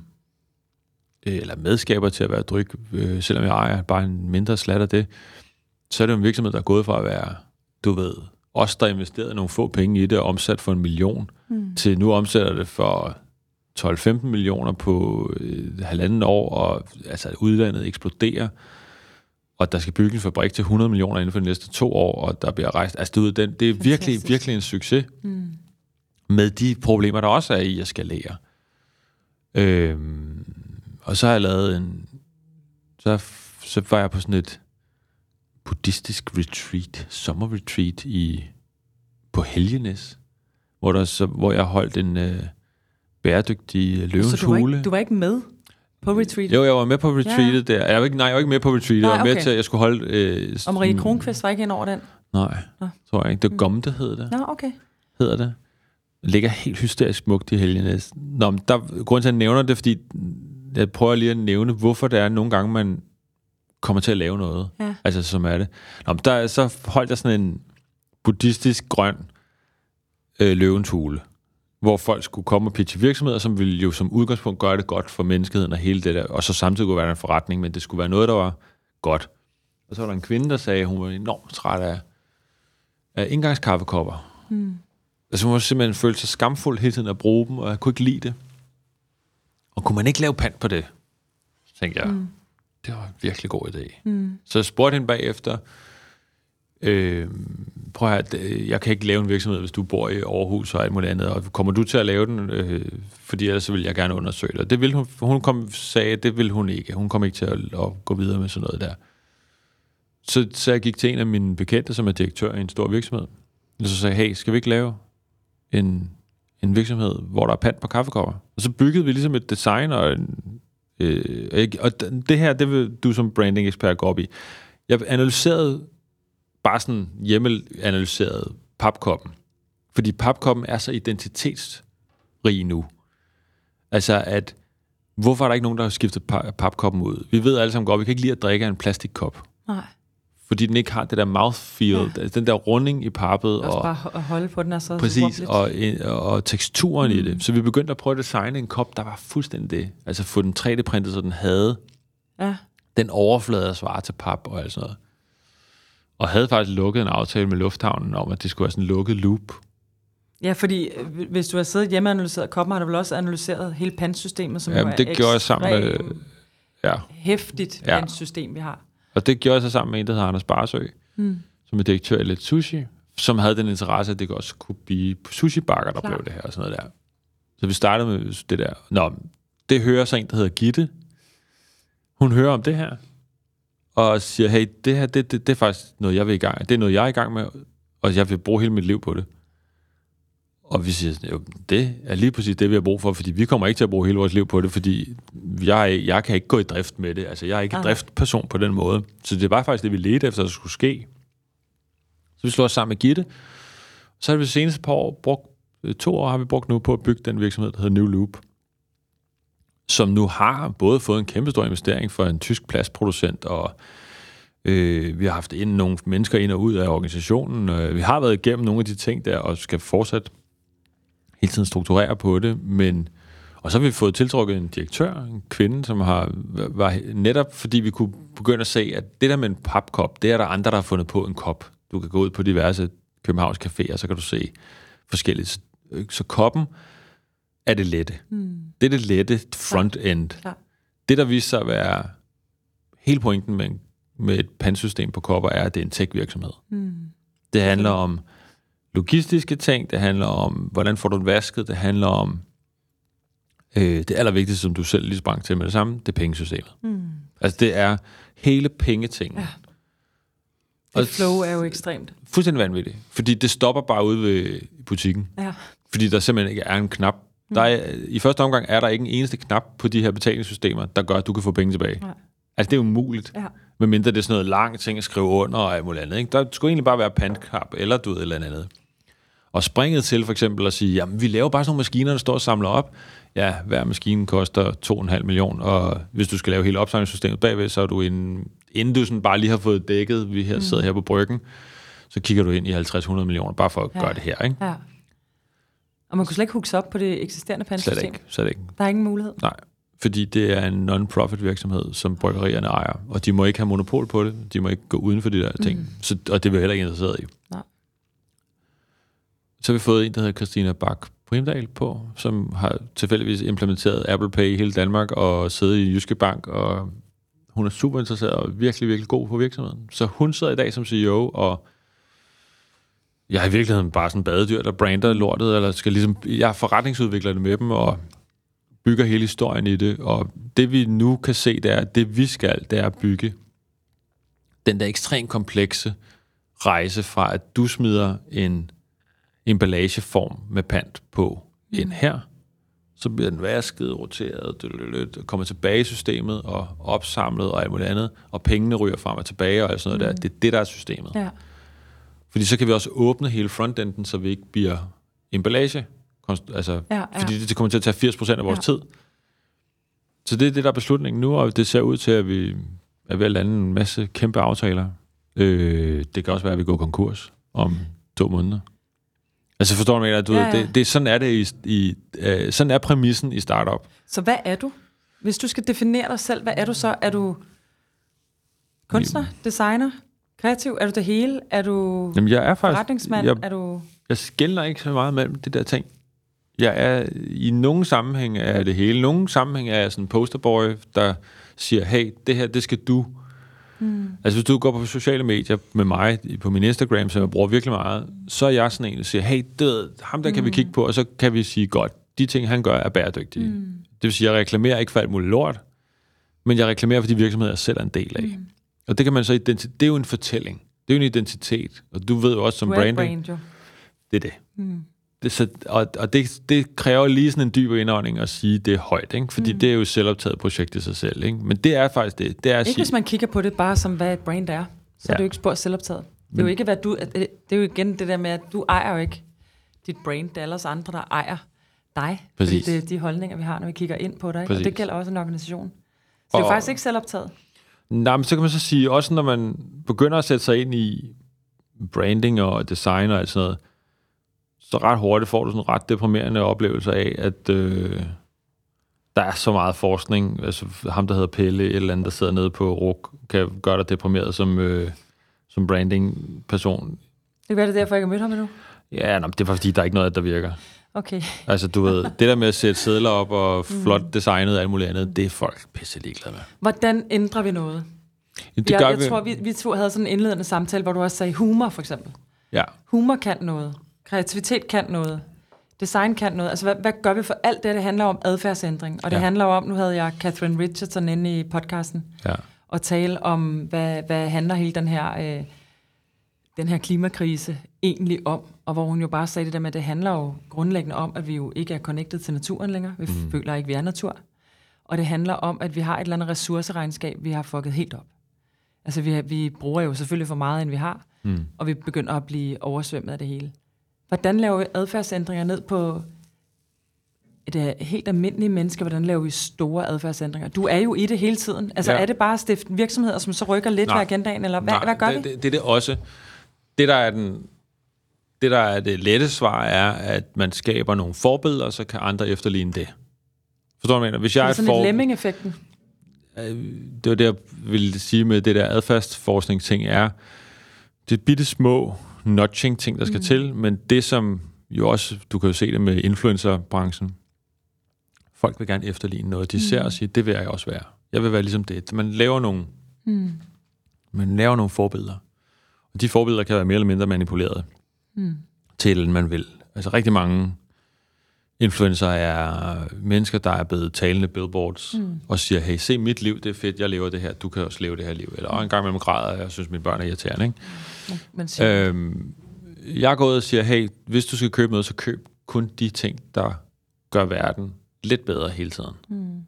øh, eller medskaber til at være dryk, øh, selvom jeg ejer bare en mindre slat af det, så er det jo en virksomhed, der er gået fra at være, du ved, os, der investerede nogle få penge i det, og omsat for en million, mm. til nu omsætter det for 12-15 millioner på øh, halvanden år, og altså udlandet eksploderer, og der skal bygge en fabrik til 100 millioner inden for de næste to år, og der bliver rejst, altså du ved, den, det er virkelig, virkelig en succes, mm. med de problemer, der også er i at skalere. Øhm, og så har jeg lavet en, så, så var jeg på sådan et buddhistisk retreat, sommerretreat i, på Helgenes, hvor, der så, hvor jeg holdt en øh, bæredygtig løvens Så du var, hule. ikke, du var ikke med på retreat? Jo, jeg var med på retreatet ja. der. Jeg var ikke, nej, jeg var ikke med på retreatet. Nej, jeg var med til, at jeg skulle holde... Øh, Og Marie mm, Kronqvist var ikke ind over den? Nej, Nå. tror jeg ikke. Det var Gomte, hed det. Nå, okay. hedder det. Ligger helt hysterisk smukt i Helgenes. Nå, men der, grunden til, at jeg nævner det, fordi jeg prøver lige at nævne, hvorfor det er nogle gange, man kommer til at lave noget. Ja. Altså, som er det. Nå, men der, er- så holdt jeg sådan en buddhistisk grøn øh, løvens hule, hvor folk skulle komme og pitche virksomheder, som ville jo som udgangspunkt gøre det godt for menneskeheden og hele det der, og så samtidig kunne være en forretning, men det skulle være noget, der var godt. Og så var der en kvinde, der sagde, at hun var enormt træt af, af indgangskaffekopper. Hmm. Altså hun var simpelthen følt sig skamfuld hele tiden at bruge dem, og jeg kunne ikke lide det. Og kunne man ikke lave pant på det? Så tænkte jeg, mm. det var en virkelig god idé. Mm. Så jeg spurgte hende bagefter, øh, prøv at høre, jeg kan ikke lave en virksomhed, hvis du bor i Aarhus og alt muligt andet, og kommer du til at lave den, øh, fordi ellers så vil jeg gerne undersøge det. Og det ville hun, hun kom, sagde, det ville hun ikke. Hun kom ikke til at, at gå videre med sådan noget der. Så, så jeg gik til en af mine bekendte, som er direktør i en stor virksomhed, og så sagde jeg, hey, skal vi ikke lave en, en virksomhed, hvor der er pant på kaffekopper? Og så byggede vi ligesom et design og en, øh, og det her, det vil du som branding-ekspert gå op i. Jeg analyserede bare sådan hjemmeanalyseret papkoppen. Fordi papkoppen er så identitetsrig nu. Altså at, hvorfor er der ikke nogen, der har skiftet pa- papkoppen ud? Vi ved alle sammen godt, vi kan ikke lide at drikke af en plastikkop. Nej. Fordi den ikke har det der mouthfeel, ja. den der runding i pappet. Også Og, bare at holde på den er så præcis, og, og teksturen mm. i Mm. det. Så vi begyndte at prøve at designe en kop, der var fuldstændig det. Altså få den 3D-printet, så den havde Ja. den overflade at svare til pap og alt sådan noget. Og havde faktisk lukket en aftale med Lufthavnen om, at det skulle være sådan en lukket loop. ja, fordi øh, hvis du har siddet hjemme og analyseret koppen, har du vel også analyseret hele pantsystemet, som jo Jamen, er det gjorde jeg sammen med... Ja, hæftigt Ja. pantsystem, vi har. og det gjorde jeg så sammen med en, der hedder Anders Barsø, Mm. som er direktør i Let Sushi, som havde den interesse, at det også kunne blive sushi-bakker, der Klar. blev det her og sådan noget der. Så vi startede med det der. Nå, det hører så en, der hedder Gitte. Hun hører om det her, og siger, hey, det her, det, det, det er faktisk noget, jeg vil i gang Det er noget, jeg er i gang med, og jeg vil bruge hele mit liv på det. Og vi siger, jo, det er lige præcis det, vi har brug for, fordi vi kommer ikke til at bruge hele vores liv på det, fordi jeg, jeg kan ikke gå i drift med det. Altså, jeg er ikke en driftperson på den måde. Så det var faktisk det, vi ledte efter, at det skulle ske. Så vi slår os sammen med Gitte. Så har vi de seneste par år brugt, øh, to år har vi brugt nu på at bygge den virksomhed, der hedder New Loop, som nu har både fået en kæmpe stor investering for en tysk plastproducent, og øh, vi har haft ind nogle mennesker ind og ud af organisationen. Øh, vi har været igennem nogle af de ting der, og skal fortsat hele tiden strukturere på det, men og så har vi fået tiltrukket en direktør, en kvinde, som har var netop fordi vi kunne begynde at se, at det der med en papkop, det er der andre, der har fundet på en kop. Du kan gå ud på diverse Københavns caféer, så kan du se forskelligt. Så øh, koppen er det lette. Mm. Det er det lette front-end. Klar. Det, der viser sig at være hele pointen med, med et pandsystem på kopper, er, at det er en tech-virksomhed. Mm. Det handler om logistiske ting, det handler om, hvordan får du den vasket, det handler om øh, det allervigtigste, som du selv lige sprang til med det samme, det er pengesystemet. Mm. Altså det er hele pengetingen. Ja. Og Det flow er jo ekstremt. Fuldstændig vanvittigt, fordi det stopper bare ude ved butikken. Ja. Fordi der simpelthen ikke er en knap. Mm. Der er, I første omgang er der ikke en eneste knap på de her betalingssystemer, der gør, at du kan få penge tilbage. Nej. Altså, det er umuligt. Ja. Medmindre det er sådan noget langt ting at skrive under og alt muligt andet. Ikke? Der skulle egentlig bare være pantknap, eller du ved, et eller andet. Og springet til for eksempel at sige, jamen vi laver bare sådan nogle maskiner, der står og samler op. Ja, hver maskine koster 2,5 millioner, og hvis du skal lave hele opsamlingssystemet bagved, så er du en, inden du sådan bare lige har fået dækket, vi her Mm. sidder her på bryggen, så kigger du ind i 50-100 millioner, bare for at Ja. gøre det her. Ikke? ja. Og man kunne slet ikke hooke op på det eksisterende Slet pantsystem. ikke, slet ikke. Der er ingen mulighed. Nej, fordi det er en non-profit virksomhed, som bryggerierne ejer, og de må ikke have monopol på det. De må ikke gå uden for de der ting. Mm. Så, og det er vi heller ikke interesseret i. Nej. Så har vi fået en, der hedder Christina Bak Primdal på, som har tilfældigvis implementeret Apple Pay i hele Danmark og siddet i Jyske Bank, og hun er super interesseret og virkelig, virkelig god på virksomheden. Så hun sidder i dag som CEO, og jeg er i virkeligheden bare sådan badedyr, der brander lortet, eller skal ligesom, jeg forretningsudvikler det med dem, og bygger hele historien i det. Og det vi nu kan se, det er, at det vi skal, det er at bygge den der ekstremt komplekse rejse fra, at du smider en emballageform med pant på ind her, så bliver den vasket, roteret, kommer tilbage i systemet og opsamlet og alt muligt andet, og pengene ryger frem og tilbage og alt sådan noget der. Det er det, der er systemet. Ja. Fordi så kan vi også åbne hele frontenden, så vi ikke bliver emballage. Altså, Ja, ja. Fordi det, kommer til at tage 80% af vores Ja. tid. Så det er det, der er beslutningen nu, og det ser ud til, at vi er ved at lande en masse kæmpe aftaler. Øh, det kan også være, at vi går konkurs om to måneder. Altså forstår du, mener? Du Ja, ved, ja. det, det, sådan er det i, i øh, sådan er præmissen i startup. Så hvad er du? Hvis du skal definere dig selv, hvad er du så? Er du kunstner, designer, kreativ? Er du det hele? Er du Jamen, jeg er faktisk... forretningsmand? Jeg, Er du... jeg skældner ikke så meget mellem det der ting. Jeg er i nogle sammenhæng er det hele. Nogle sammenhæng er jeg sådan en posterboy, der siger, hey, det her, det skal du. Mm. Altså hvis du går på sociale medier med mig på min Instagram, som jeg bruger virkelig meget, så er jeg sådan en, der siger, hey, det, ham der kan vi kigge på, og så kan vi sige, godt, de ting, han gør, er bæredygtige. Mm. Det vil sige, jeg reklamerer ikke for alt muligt lort, men jeg reklamerer for de virksomheder, jeg selv er en del af. Mm. Og det kan man så identi- det er jo en fortælling. Det er jo en identitet. Og du ved jo også som Du branding, brand, jo. det er det. Mm. det så, og og det, det kræver lige sådan en dyb indånding at sige, det er højt, ikke? fordi mm. det er jo et selvoptaget projekt i sig selv. Ikke? Men det er faktisk det. Det er at Ikke sige, hvis man kigger på det bare som, hvad et brand er. Så ja. Er det jo ikke spor selvoptaget. Det er jo ikke, hvad du... Det er jo igen det der med, at du ejer jo ikke dit brand. Det er alle andre, der ejer dig. Præcis. Det er de holdninger, vi har, når vi kigger ind på dig. Ikke? Og Præcis. det gælder også en organisation. Så det er jo Og- faktisk ikke selvoptaget. Nej, men så kan man så sige, også når man begynder at sætte sig ind i branding og design og alt sådan noget, så ret hurtigt får du sådan en ret deprimerende oplevelse af, at øh, der er så meget forskning. Altså ham, der hedder Pelle, et eller andet, der sidder nede på RUK, kan gøre dig deprimeret som, øh, som branding-person. Det kan være, det er derfor, jeg ikke har mødt ham endnu. Ja, nå, det er fordi, der er ikke noget, der virker. Okay. Altså, du ved, det der med at sætte sædler op og flot designet og alt muligt andet, det er folk pisse ligeglade med. Hvordan ændrer vi noget? Det jeg, gør jeg vi. tror, vi, vi to havde sådan en indledende samtale, hvor du også sagde humor, for eksempel. Ja. Humor kan noget. Kreativitet kan noget. Design kan noget. Altså, hvad, hvad gør vi for alt det? Det handler om adfærdsændring. Og det Ja. handler om, nu havde jeg Catherine Richardson inde i podcasten, ja. og tale om, hvad, hvad handler hele den her, øh, den her klimakrise egentlig om. Og hvor hun jo bare sagde det der med, at det handler jo grundlæggende om, at vi jo ikke er connected til naturen længere. Vi mm. føler ikke, vi er natur. Og det handler om, at vi har et eller andet ressourceregnskab, vi har fucket helt op. Altså, vi, vi bruger jo selvfølgelig for meget, end vi har, Mm. og vi begynder at blive oversvømmet af det hele. Hvordan laver vi adfærdsændringer ned på et uh, helt almindeligt menneske? Hvordan laver vi store adfærdsændringer? Du er jo i det hele tiden. Altså, ja. er det bare at stifte virksomheder, som så rykker lidt Nej. ved agendaen, eller hvad, Nej, hvad gør det, vi? Det, det er det også. Det, der er den... Det, der er det lette svar, er, at man skaber nogle forbilleder, så kan andre efterligne det. Forstår du, hvad jeg mener? Hvis jeg det er er et sådan for... lidt lemming-effekten. det var det, jeg ville sige med det der adfærdsforskning-ting, er, det er bitte små nudging-ting, der skal mm. til, men det som jo også, du kan jo se det med influencerbranchen, folk vil gerne efterligne noget, de mm. ser og siger, det vil jeg også være. Jeg vil være ligesom det. Man laver nogle, Mm. man laver nogle forbilleder, og de forbilleder kan være mere eller mindre manipuleret Mm. til, man vil. Altså rigtig mange influencer er mennesker, der er blevet talende billboards, mm. og siger, hey, se mit liv, det er fedt, jeg lever det her, du kan også leve det her liv. Eller og en gang imellem græder, jeg synes, mine børn er irriterende. Ikke? Men siger, Øhm, jeg går ud og siger, hey, hvis du skal købe noget, så køb kun de ting, der gør verden lidt bedre hele tiden. mm.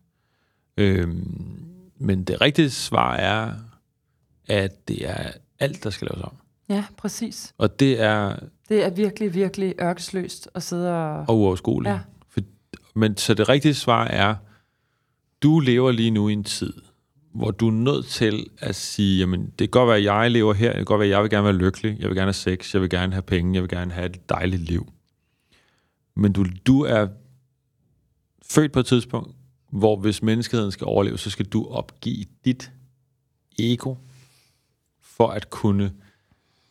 Øhm, men det rigtige svar er, at det er alt, der skal laves om. Ja, præcis. Og det er Det er virkelig, virkelig ørkesløst at sidde og... og uoverskueligt. Ja. For, men så det rigtige svar er, du lever lige nu i en tid, hvor du er nødt til at sige, jamen det kan godt være, at jeg lever her, det kan godt være, at jeg vil gerne være lykkelig, jeg vil gerne have sex, jeg vil gerne have penge, jeg vil gerne have et dejligt liv. Men du, du er født på et tidspunkt, hvor hvis menneskeheden skal overleve, så skal du opgive dit ego for at kunne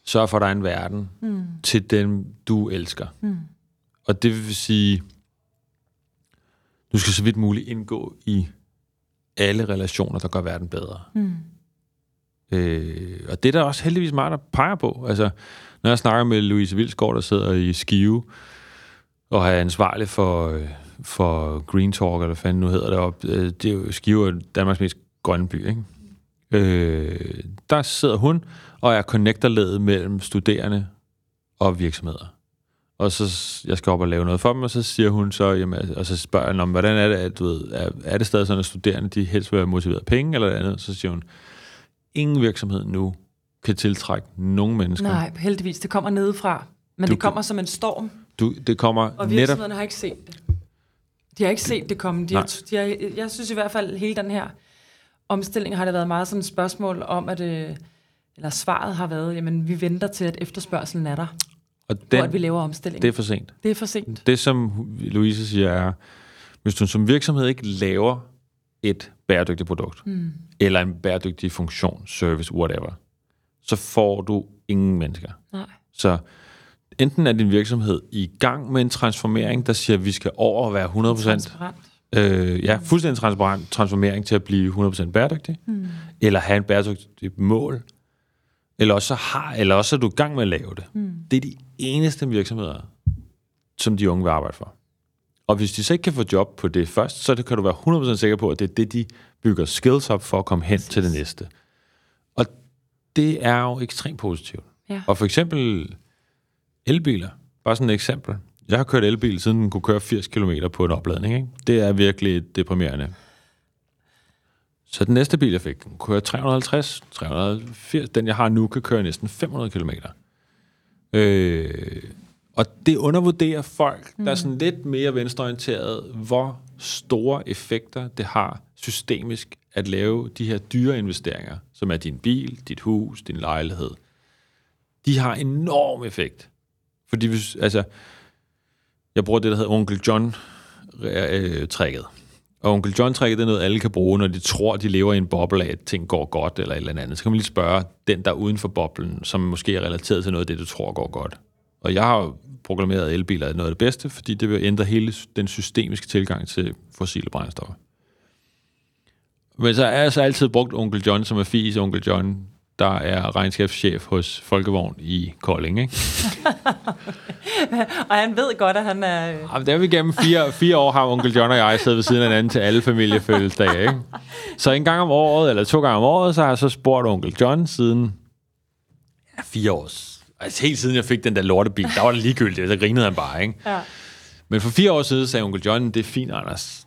sørge for, at der er en verden Mm. til dem, du elsker. Mm. Og det vil sige, du skal så vidt muligt indgå i alle relationer, der gør verden bedre. Mm. Øh, og det er der også heldigvis meget, der peger på. Altså, når jeg snakker med Louise Vilsgaard, der sidder i Skive, og er ansvarlig for, øh, for Green Talk, eller hvad fanden nu hedder det op. Øh, Det er jo Skive er Danmarks mest grønne by, ikke? Øh, der sidder hun og er connectorledet mellem studerende og virksomheder. Og så jeg skal op og lave noget for dem, og så siger hun så, jamen, og så spørger jeg om, hvordan er det, at, du ved, er, er det stadig sådan, at studerende de helst vil være motiveret af penge eller andet? Så siger hun, ingen virksomhed nu kan tiltrække nogen mennesker. Nej, heldigvis. Det kommer nedefra. Men Du det kommer som en storm, Du, det kommer og netop... virksomhederne har ikke set det. De har ikke set det komme. De har, de har, jeg synes i hvert fald, hele den her omstilling har det været meget sådan et spørgsmål om, at øh, eller svaret har været, jamen vi venter til, at efterspørgselen er der, Og hvor den, at vi laver omstilling. det er for sent. det er for sent. Det, som Louise siger, er, hvis du som virksomhed ikke laver et bæredygtigt produkt, mm. eller en bæredygtig funktion, service, whatever, så får du ingen mennesker. Nej. Så enten er din virksomhed i gang med en transformering, der siger, at vi skal over at være 100%, Transparent. Øh, ja, fuldstændig transparent transformering til at blive 100% bæredygtig, mm. eller have en bæredygtig mål, eller også, så har, eller også er du i gang med at lave det. Mm. Det er de eneste virksomheder, som de unge vil arbejde for. Og hvis de så ikke kan få job på det først, så kan du være 100% sikker på, at det er det, de bygger skills op for at komme hen til det næste. Og det er jo ekstremt positivt. Ja. Og for eksempel elbiler, bare sådan et eksempel. Jeg har kørt elbil, siden den kunne køre 80 km på en opladning. Ikke? Det er virkelig deprimerende. Så den næste bil, jeg fik, den kører 350, 380. Den, jeg har nu, kan køre næsten 500 km. Øh, og det undervurderer folk, mm. der er sådan lidt mere venstreorienteret, hvor store effekter det har systemisk at lave de her dyre investeringer, som er din bil, dit hus, din lejlighed. De har enorm effekt. Fordi hvis, altså, jeg bruger det, der hedder Onkel John-trækket. Øh, øh, Og Onkel John-trækket, det er noget, alle kan bruge, når de tror, de lever i en boble af, at ting går godt eller et eller andet. Så kan man lige spørge den, der er uden for boblen, som måske er relateret til noget af det, du tror går godt. Og jeg har programmeret proklameret, elbiler er noget af det bedste, fordi det vil ændre hele den systemiske tilgang til fossile brændstoffer. Men så er jeg så altid brugt Onkel John, som er fis Onkel John, der er regnskabschef hos Folkevogn i Kolding, ikke? Og han ved godt, at han er... øh, Jamen, det er vi gennem fire, fire år, har onkel John og jeg siddet ved siden af hinanden til alle familiefødselsdage, ikke? Så en gang om året, eller to gange om året, så har jeg så spurgt onkel John siden ja, fire år. Altså helt siden jeg fik den der lortebil, der var det ligegyldigt, så grinede han bare, ikke? Ja. Men for fire år siden sagde onkel John, det er fint, Anders.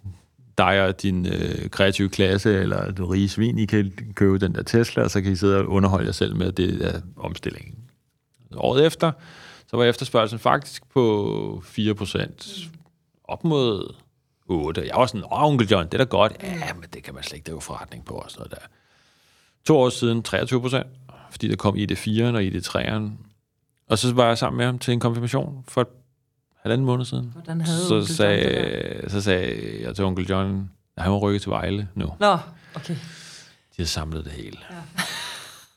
Dig og din øh, kreative klasse, eller du rige svin, I kan købe den der Tesla, og så kan I sidde og underholde jer selv med, det er omstillingen. Året efter, så var efterspørgselen faktisk på 4%. Op mod 8. Jeg var sådan, åh, onkel John, det er da godt. Ja, men det kan man slet ikke drive forretning på og sådan noget der. To år siden 23 procent, fordi der kom ID4'eren og ID3'eren. Og så var jeg sammen med ham til en konfirmation for et halvanden måned siden. Hvordan havde Så onkel John det sagde, så sagde jeg til onkel John, at han var rykket til Vejle nu. Nå, okay. De har samlet det hele. Ja.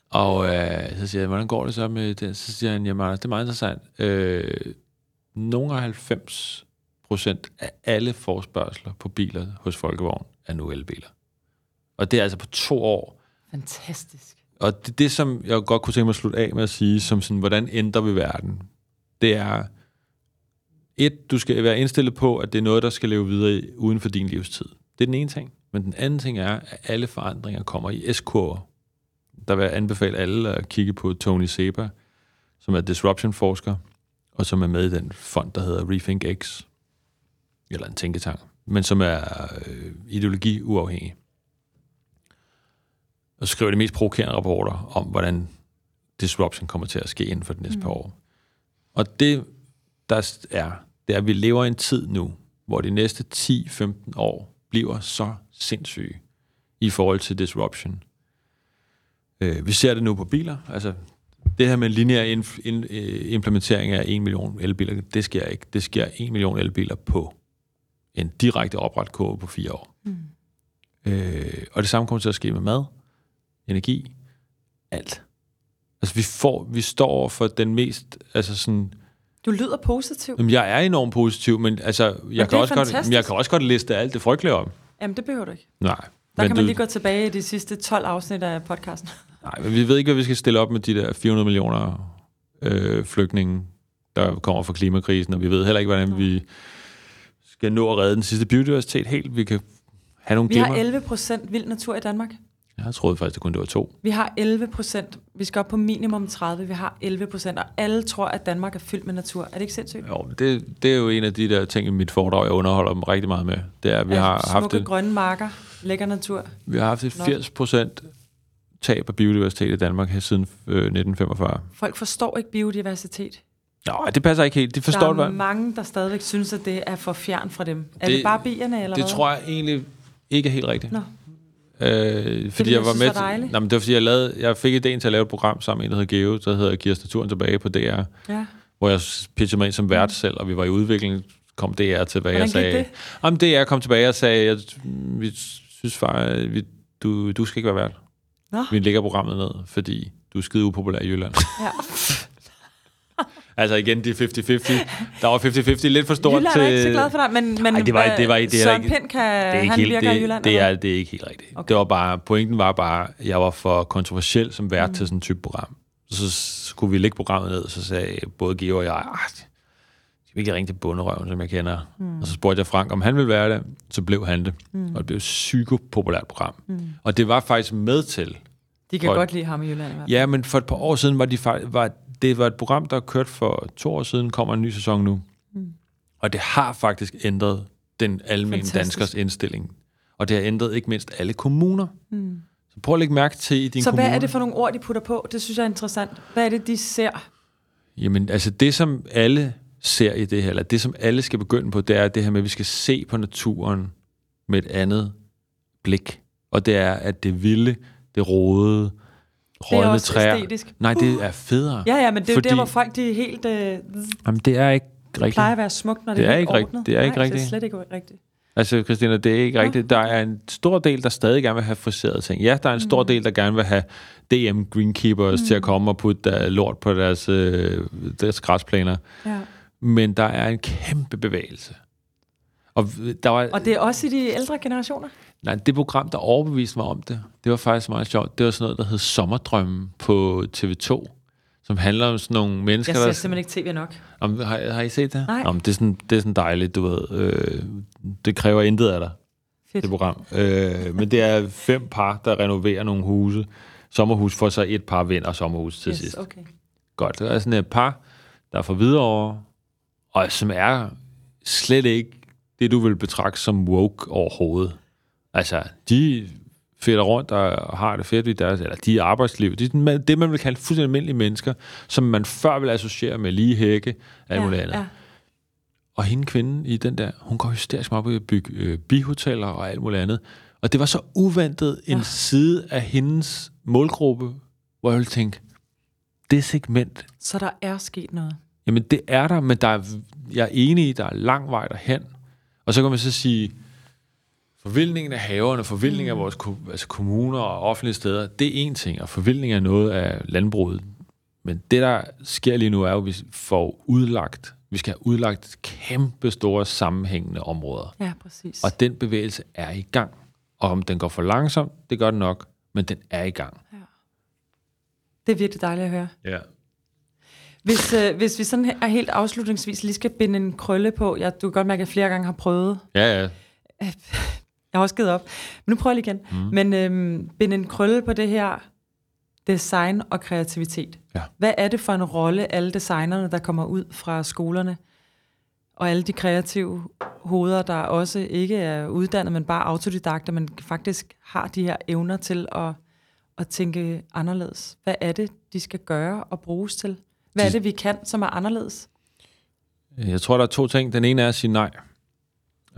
Og øh, så siger jeg, hvordan går det så med det? Så siger han, jamen Anders, det er meget interessant. Øh, nogle af 90 procent af alle forspørgseler på biler hos Folkevogn er nu elbiler. Og det er altså på to år. Fantastisk. Og det, det som jeg godt kunne tænke mig at slutte af med at sige, som sådan, hvordan ændrer vi verden? Det er, et, du skal være indstillet på, at det er noget, der skal leve videre uden for din livstid. Det er den ene ting. Men den anden ting er, at alle forandringer kommer i S-kurver. Der vil jeg anbefale alle at kigge på Tony Seba, som er disruption-forsker, og som er med i den fond, der hedder Rethink X, eller en tænketank, men som er øh, ideologi-uafhængig. Og skriver de mest provokerende rapporter om, hvordan disruption kommer til at ske inden for de næste mm. par år. Og det, der er, det er, at vi lever i en tid nu, hvor de næste 10-15 år bliver så sindssyge i forhold til disruption. Øh, vi ser det nu på biler. Altså, det her med lineær inf- in, øh, implementering af 1 million elbiler, det sker ikke. Det sker 1 million elbiler på en direkte opret kurve på fire år. Mm. Øh, og det samme kommer til at ske med mad, energi, alt. Altså, vi, får, vi står over for den mest, altså sådan, Du lyder positiv. Jamen, jeg er enormt positiv, men altså, jeg, det kan også godt, jeg kan også godt liste alt det frygtelige om. Jamen, det behøver du ikke. Nej. Der men kan man du- lige gå tilbage i de sidste 12 afsnit af podcasten. Nej, men vi ved ikke, hvad vi skal stille op med de der 400 millioner øh, flygtninge, der kommer fra klimakrisen, og vi ved heller ikke, hvordan vi skal nå at redde den sidste biodiversitet helt. Vi kan have nogle Vi har glimmer. 11 procent vild natur i Danmark. Jeg troede faktisk, det kun det var to. Vi har 11 procent. Vi skal op på minimum 30. Vi har 11 procent, og alle tror, at Danmark er fyldt med natur. Er det ikke sindssygt? Jo, det, det er jo en af de der ting i mit foredrag, jeg underholder dem rigtig meget med. Det er, at vi Ja, har haft Smukke et, grønne marker, lækker natur. vi har haft et Nå. 80 procent tab af biodiversitet i Danmark her siden øh, 1945. Folk forstår ikke biodiversitet. Nå, det passer ikke helt. De forstår der det, er hvad? mange, der stadigvæk synes, at det er for fjern fra dem. Er det, Det- det bare bierne, eller Det hvad? tror jeg egentlig ikke er helt rigtigt. Nå. Øh, fordi jeg jeg var med var nej, men det var fordi, jeg, lavede, jeg fik idéen til at lave et program sammen med en, der hedder Geo, der hedder Giv os naturen tilbage på DR, Ja. hvor jeg pitchede mig ind som vært selv, og vi var i udvikling, kom DR tilbage Hvordan og sagde... det? Jamen, DR kom tilbage og sagde, jeg, vi synes faktisk, vi, du, du skal ikke være vært. Nå. Vi lægger programmet ned, fordi du er skide upopulær i Jylland. ja. altså igen, de er 50-50. Der var 50-50 lidt for stort Jylland til... er ikke så glad for dig, men, men Ej, det var- det var det er Søren ikke- Pind kan, det er ikke han helt, virker det, i Jylland. det, er, det er ikke helt rigtigt. Okay. Det var bare, pointen var bare, at jeg var for kontroversiel som vært mm. til sådan en type program. Så skulle vi lægge programmet ned, så sagde både Geo og jeg, "Ah, skal vi ikke ringe til bunderøven, som jeg kender? Mm. Og så spurgte jeg Frank, om han ville være det. Så blev han det. Mm. Og det blev et psykopopulært program. Mm. Og det var faktisk med til. De kan Folk- godt lide ham i Jylland. i hvert fald. Ja, men for et par år siden var de faktisk, var, det var et program, der kørte for to år siden, kommer en ny sæson nu. Mm. Og det har faktisk ændret den almindelige danskers indstilling. Og det har ændret ikke mindst alle kommuner. Mm. Så prøv at lægge mærke til i din Så kommune. hvad er det for nogle ord, de putter på? Det synes jeg er interessant. Hvad er det, de ser? Jamen, altså det, som alle ser i det her, eller det, som alle skal begynde på, det er det her med, at vi skal se på naturen med et andet blik. Og det er, at det vilde, det rode, Det er rådne også træer. æstetisk. Nej, det er federe. Ja, ja, men det er jo Fordi- der, hvor folk de er helt... Øh, Jamen, det er ikke det rigtigt. plejer at være smukt, når det, Det er helt ikke rigtigt. ordnet. Det er ikke Nej, det rigtigt. er slet ikke rigtigt. Altså, Christina, det er ikke rigtigt. Der er en stor del, der stadig gerne vil have friserede ting. Ja, der er en stor Mm. del, der gerne vil have DM Greenkeepers mm. til at komme og putte der lort på deres, øh, deres græsplaner. Ja. Men der er en kæmpe bevægelse. Og der var, Og det er også i de ældre generationer? Nej, det program, der overbeviste mig om det, det var faktisk meget sjovt. Det var sådan noget, der hed Sommerdrømmen på TV2, som handler om sådan nogle mennesker, Jeg ser der... simpelthen ikke tv nok. Om, har, har I set det? Nej. Om, det, er sådan, det er sådan dejligt, du ved. Øh, det kræver intet af dig. Fedt. det program. Øh, men det er fem par, der renoverer nogle huse. Sommerhus for så et par vinder sommerhus til yes, sidst. okay. Godt. Det er sådan et par, der er fra Hvidovre, og som er slet ikke det, du vil betragte som woke overhovedet. Altså, de fætter rundt og har det fedt i deres, eller de er arbejdsliv. De er det, man vil kalde fuldstændig almindelige mennesker, som man før ville associere med lige hække, alt muligt andet. ja. Og hende kvinde i den der, hun går hysterisk meget i at bygge øh, bihoteller og alt muligt andet. Og det var så uventet en Ja. side af hendes målgruppe, hvor jeg ville tænke, det segment, Så der er sket noget. jamen det er der, men der er, jeg er enig i, der er lang vej derhen. Og så kan man så sige, forvildningen af haverne, forvildningen Mm. af vores ko- altså kommuner og offentlige steder, det er en ting, og forvildning er noget af landbruget. Men det, der sker lige nu, er jo, at vi får udlagt, vi skal have udlagt kæmpe store sammenhængende områder. Ja, præcis. Og den bevægelse er i gang. Og om den går for langsomt, det gør den nok, men den er i gang. Det er virkelig dejligt at høre. Ja. Hvis, øh, hvis vi sådan her helt afslutningsvis lige skal binde en krølle på, jeg, du kan godt mærke, at jeg flere gange har prøvet. Ja, ja. Jeg har også givet op. Men nu prøver jeg lige igen. Mm. Men øhm, binde en krølle på det her design og kreativitet. Ja. Hvad er det for en rolle, alle designerne, der kommer ud fra skolerne, og alle de kreative hoveder, der også ikke er uddannet, men bare autodidakter, men faktisk har de her evner til at, at tænke anderledes. Hvad er det, de skal gøre og bruges til? Hvad er De- det, vi kan, som er anderledes? Jeg tror, der er to ting. Den ene er at sige nej.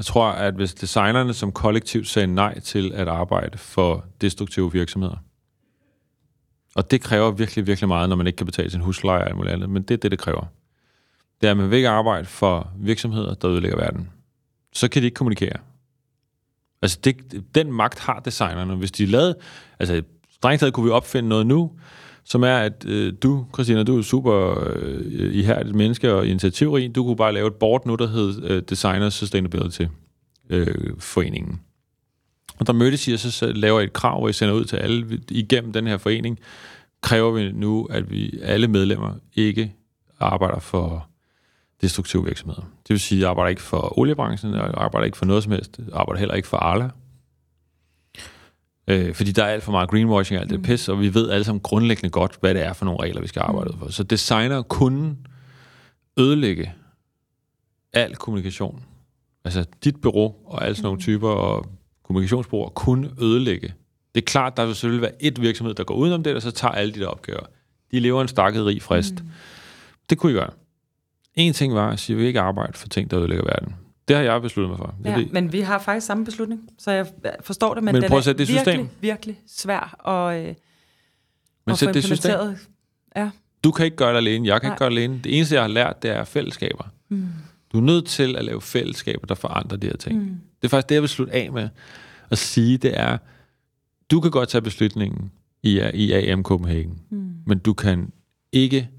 Jeg tror, at hvis designerne som kollektiv sagde nej til at arbejde for destruktive virksomheder, og det kræver virkelig, virkelig meget, når man ikke kan betale sin husleje og alt muligt andet, men det er det, det kræver. Det er, at man vil ikke arbejde for virksomheder, der ødelægger verden. Så kan de ikke kommunikere. Altså, det, den magt har designerne. Hvis de lavede... Altså, strengt taget kunne vi opfinde noget nu, som er, at øh, du, Christina, du er super øh, ihærdigt menneske og initiativrig. Du kunne bare lave et board nu, der hed øh, Designer Sustainability øh, Foreningen. Og der mødtes I, og så så laver I et krav, hvor I sender ud til alle igennem den her forening. Kræver vi nu, at vi alle medlemmer ikke arbejder for destruktive virksomheder. Det vil sige, at jeg arbejder ikke for oliebranchen, jeg arbejder ikke for noget som helst, jeg arbejder heller ikke for Arla. Øh, fordi der er alt for meget greenwashing og alt det mm. pis, og vi ved alle sammen grundlæggende godt, hvad det er for nogle regler, vi skal arbejde mm. for. Så designer kunne ødelægge al kommunikation. Altså dit bureau og alle sådan nogle mm. typer og kommunikationsbureauer kunne ødelægge. Det er klart, der vil selvfølgelig være et virksomhed, der går udenom det, og så tager alle de der opgaver. De lever en stakket rig frist. Mm. Det kunne I gøre. En ting var at sige, at vi ikke arbejde for ting, der ødelægger verden. Det har jeg besluttet mig for. Ja, ved, men vi har faktisk samme beslutning, så jeg forstår det, men, Men den prøv er at sætte det virkelig, system. virkelig svær at, øh, men at få sæt det system. Ja. Du kan ikke gøre det alene, jeg kan Nej. ikke gøre det alene. Det eneste, jeg har lært, det er fællesskaber. Mm. Du er nødt til at lave fællesskaber, der forandrer de her ting. Mm. Det er faktisk det, jeg vil slutte af med at sige, det er, du kan godt tage beslutningen i, i AM Copenhagen, Mm. men du kan ikke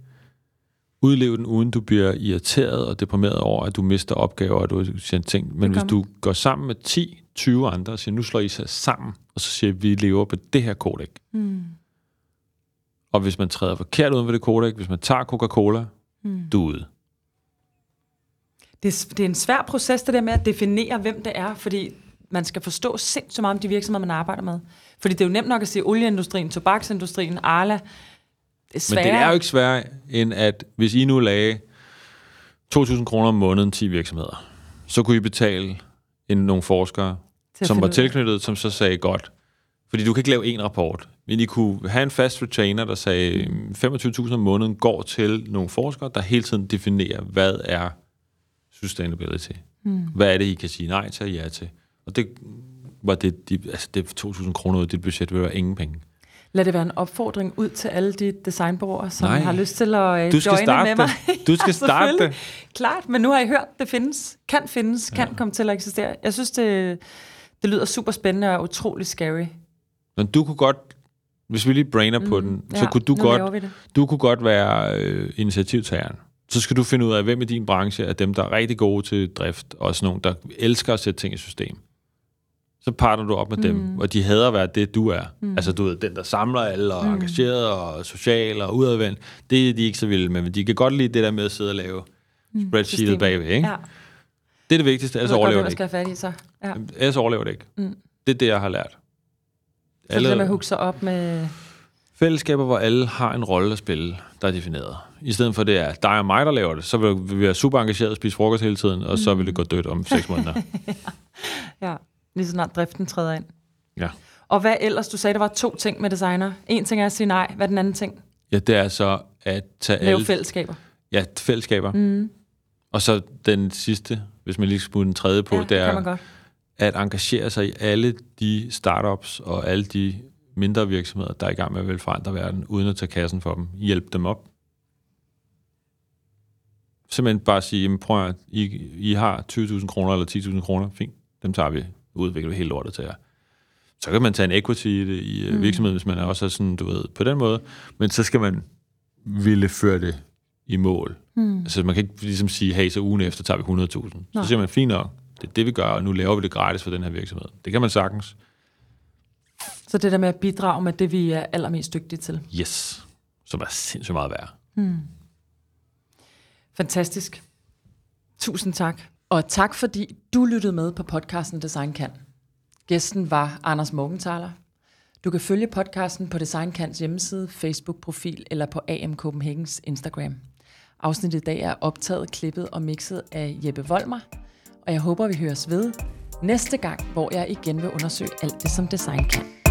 udleve den, uden du bliver irriteret og deprimeret over, at du mister opgaver, og du sendt ting. Men hvis du går sammen med 10-20 andre og siger, nu slår I sig sammen, og så siger, vi lever på det her kodek. Mm. Og hvis man træder forkert uden for det kodek, hvis man tager Coca-Cola, Mm. du er ude. Det, er, det er en svær proces, det der med at definere, hvem det er, fordi man skal forstå sindssygt meget om de virksomheder, man arbejder med. Fordi det er jo nemt nok at sige olieindustrien, tobaksindustrien, Arla. Det er Men sværere. det er jo ikke sværere, end at hvis I nu lagde 2.000 kroner om måneden 10 virksomheder, så kunne I betale en, nogle forskere, som var tilknyttet, som så sagde godt. Fordi du kan ikke lave en rapport, men I kunne have en fast retainer, der sagde, Mm. 25.000 om måneden går til nogle forskere, der hele tiden definerer, hvad er sustainability. Mm. Hvad er det, I kan sige nej til og ja til? Og det var det, de, altså det 2.000 kroner ud af dit budget, vil være ingen penge. Lad det være en opfordring ud til alle de designbureauer, som Nej. har lyst til at uh, Du skal joine starte med mig. det. Du skal starte det. Klart, men nu har I hørt, det findes, kan findes, kan komme til at eksistere. Jeg synes, det, det lyder super spændende og utrolig scary. Men du kunne godt, hvis vi lige brainer på Mm, den, så ja, kunne du godt, du kunne godt være øh, initiativtageren. Så skal du finde ud af, hvem i din branche er dem, der er rigtig gode til drift, og sådan nogle, der elsker at sætte ting i system. Så partner du op med mm. dem, og de hader at være det, du er. Mm. Altså, du er den, der samler alle, og mm. engageret, og social, og udadvendt. Det er de ikke så vilde med, men de kan godt lide det der med at sidde og lave mm. spreadsheetet bagved, ikke? Ja, Det er det vigtigste, ellers ved overlever det ikke. fat i så. Ja. Ellers overlever det ikke. Mm. Det er det, jeg har lært. Så det med at hugge sig op med... Fællesskaber, hvor alle har en rolle at spille, der er defineret. I stedet for det er dig og mig, der laver det, så vil vi være super engageret og spise frokost hele tiden, og så vil det gå dødt om seks måneder. Ja, lige så snart driften træder ind. Ja. Og hvad ellers? Du sagde, der var to ting med designer. En ting er at sige nej. Hvad er den anden ting? Ja, det er så at tage Lave alle... fællesskaber. Ja, fællesskaber. Mm. Og så den sidste, hvis man lige skal putte den tredje på, ja, det er at engagere sig i alle de startups og alle de mindre virksomheder, der er i gang med at vil forandre verden, uden at tage kassen for dem. Hjælp dem op. Simpelthen bare sige, prøv at, I, I har 20.000 kroner eller 10.000 kroner, fint, dem tager vi, udvikler vi helt lortet til jer. Så kan man tage en equity i, det, i mm. virksomheden, hvis man er også sådan, du ved, på den måde, men så skal man ville føre det i mål. Mm. Altså man kan ikke ligesom sige, hey, så ugen efter tager vi 100.000. Så siger man, fint nok, det er det, vi gør, og nu laver vi det gratis for den her virksomhed. Det kan man sagtens. Så det der med at bidrage med det, vi er allermest dygtige til. Yes. Som er sindssygt meget værd. Fantastisk. Tusind tak. Og tak, fordi du lyttede med på podcasten Design Kan. Gæsten var Anders Morgenthaler. Du kan følge podcasten på Design Kans hjemmeside, Facebook-profil eller på AM Copenhagens Instagram. Afsnittet i dag er optaget, klippet og mixet af Jeppe Volmer, og jeg håber, vi høres ved næste gang, hvor jeg igen vil undersøge alt det, som design kan.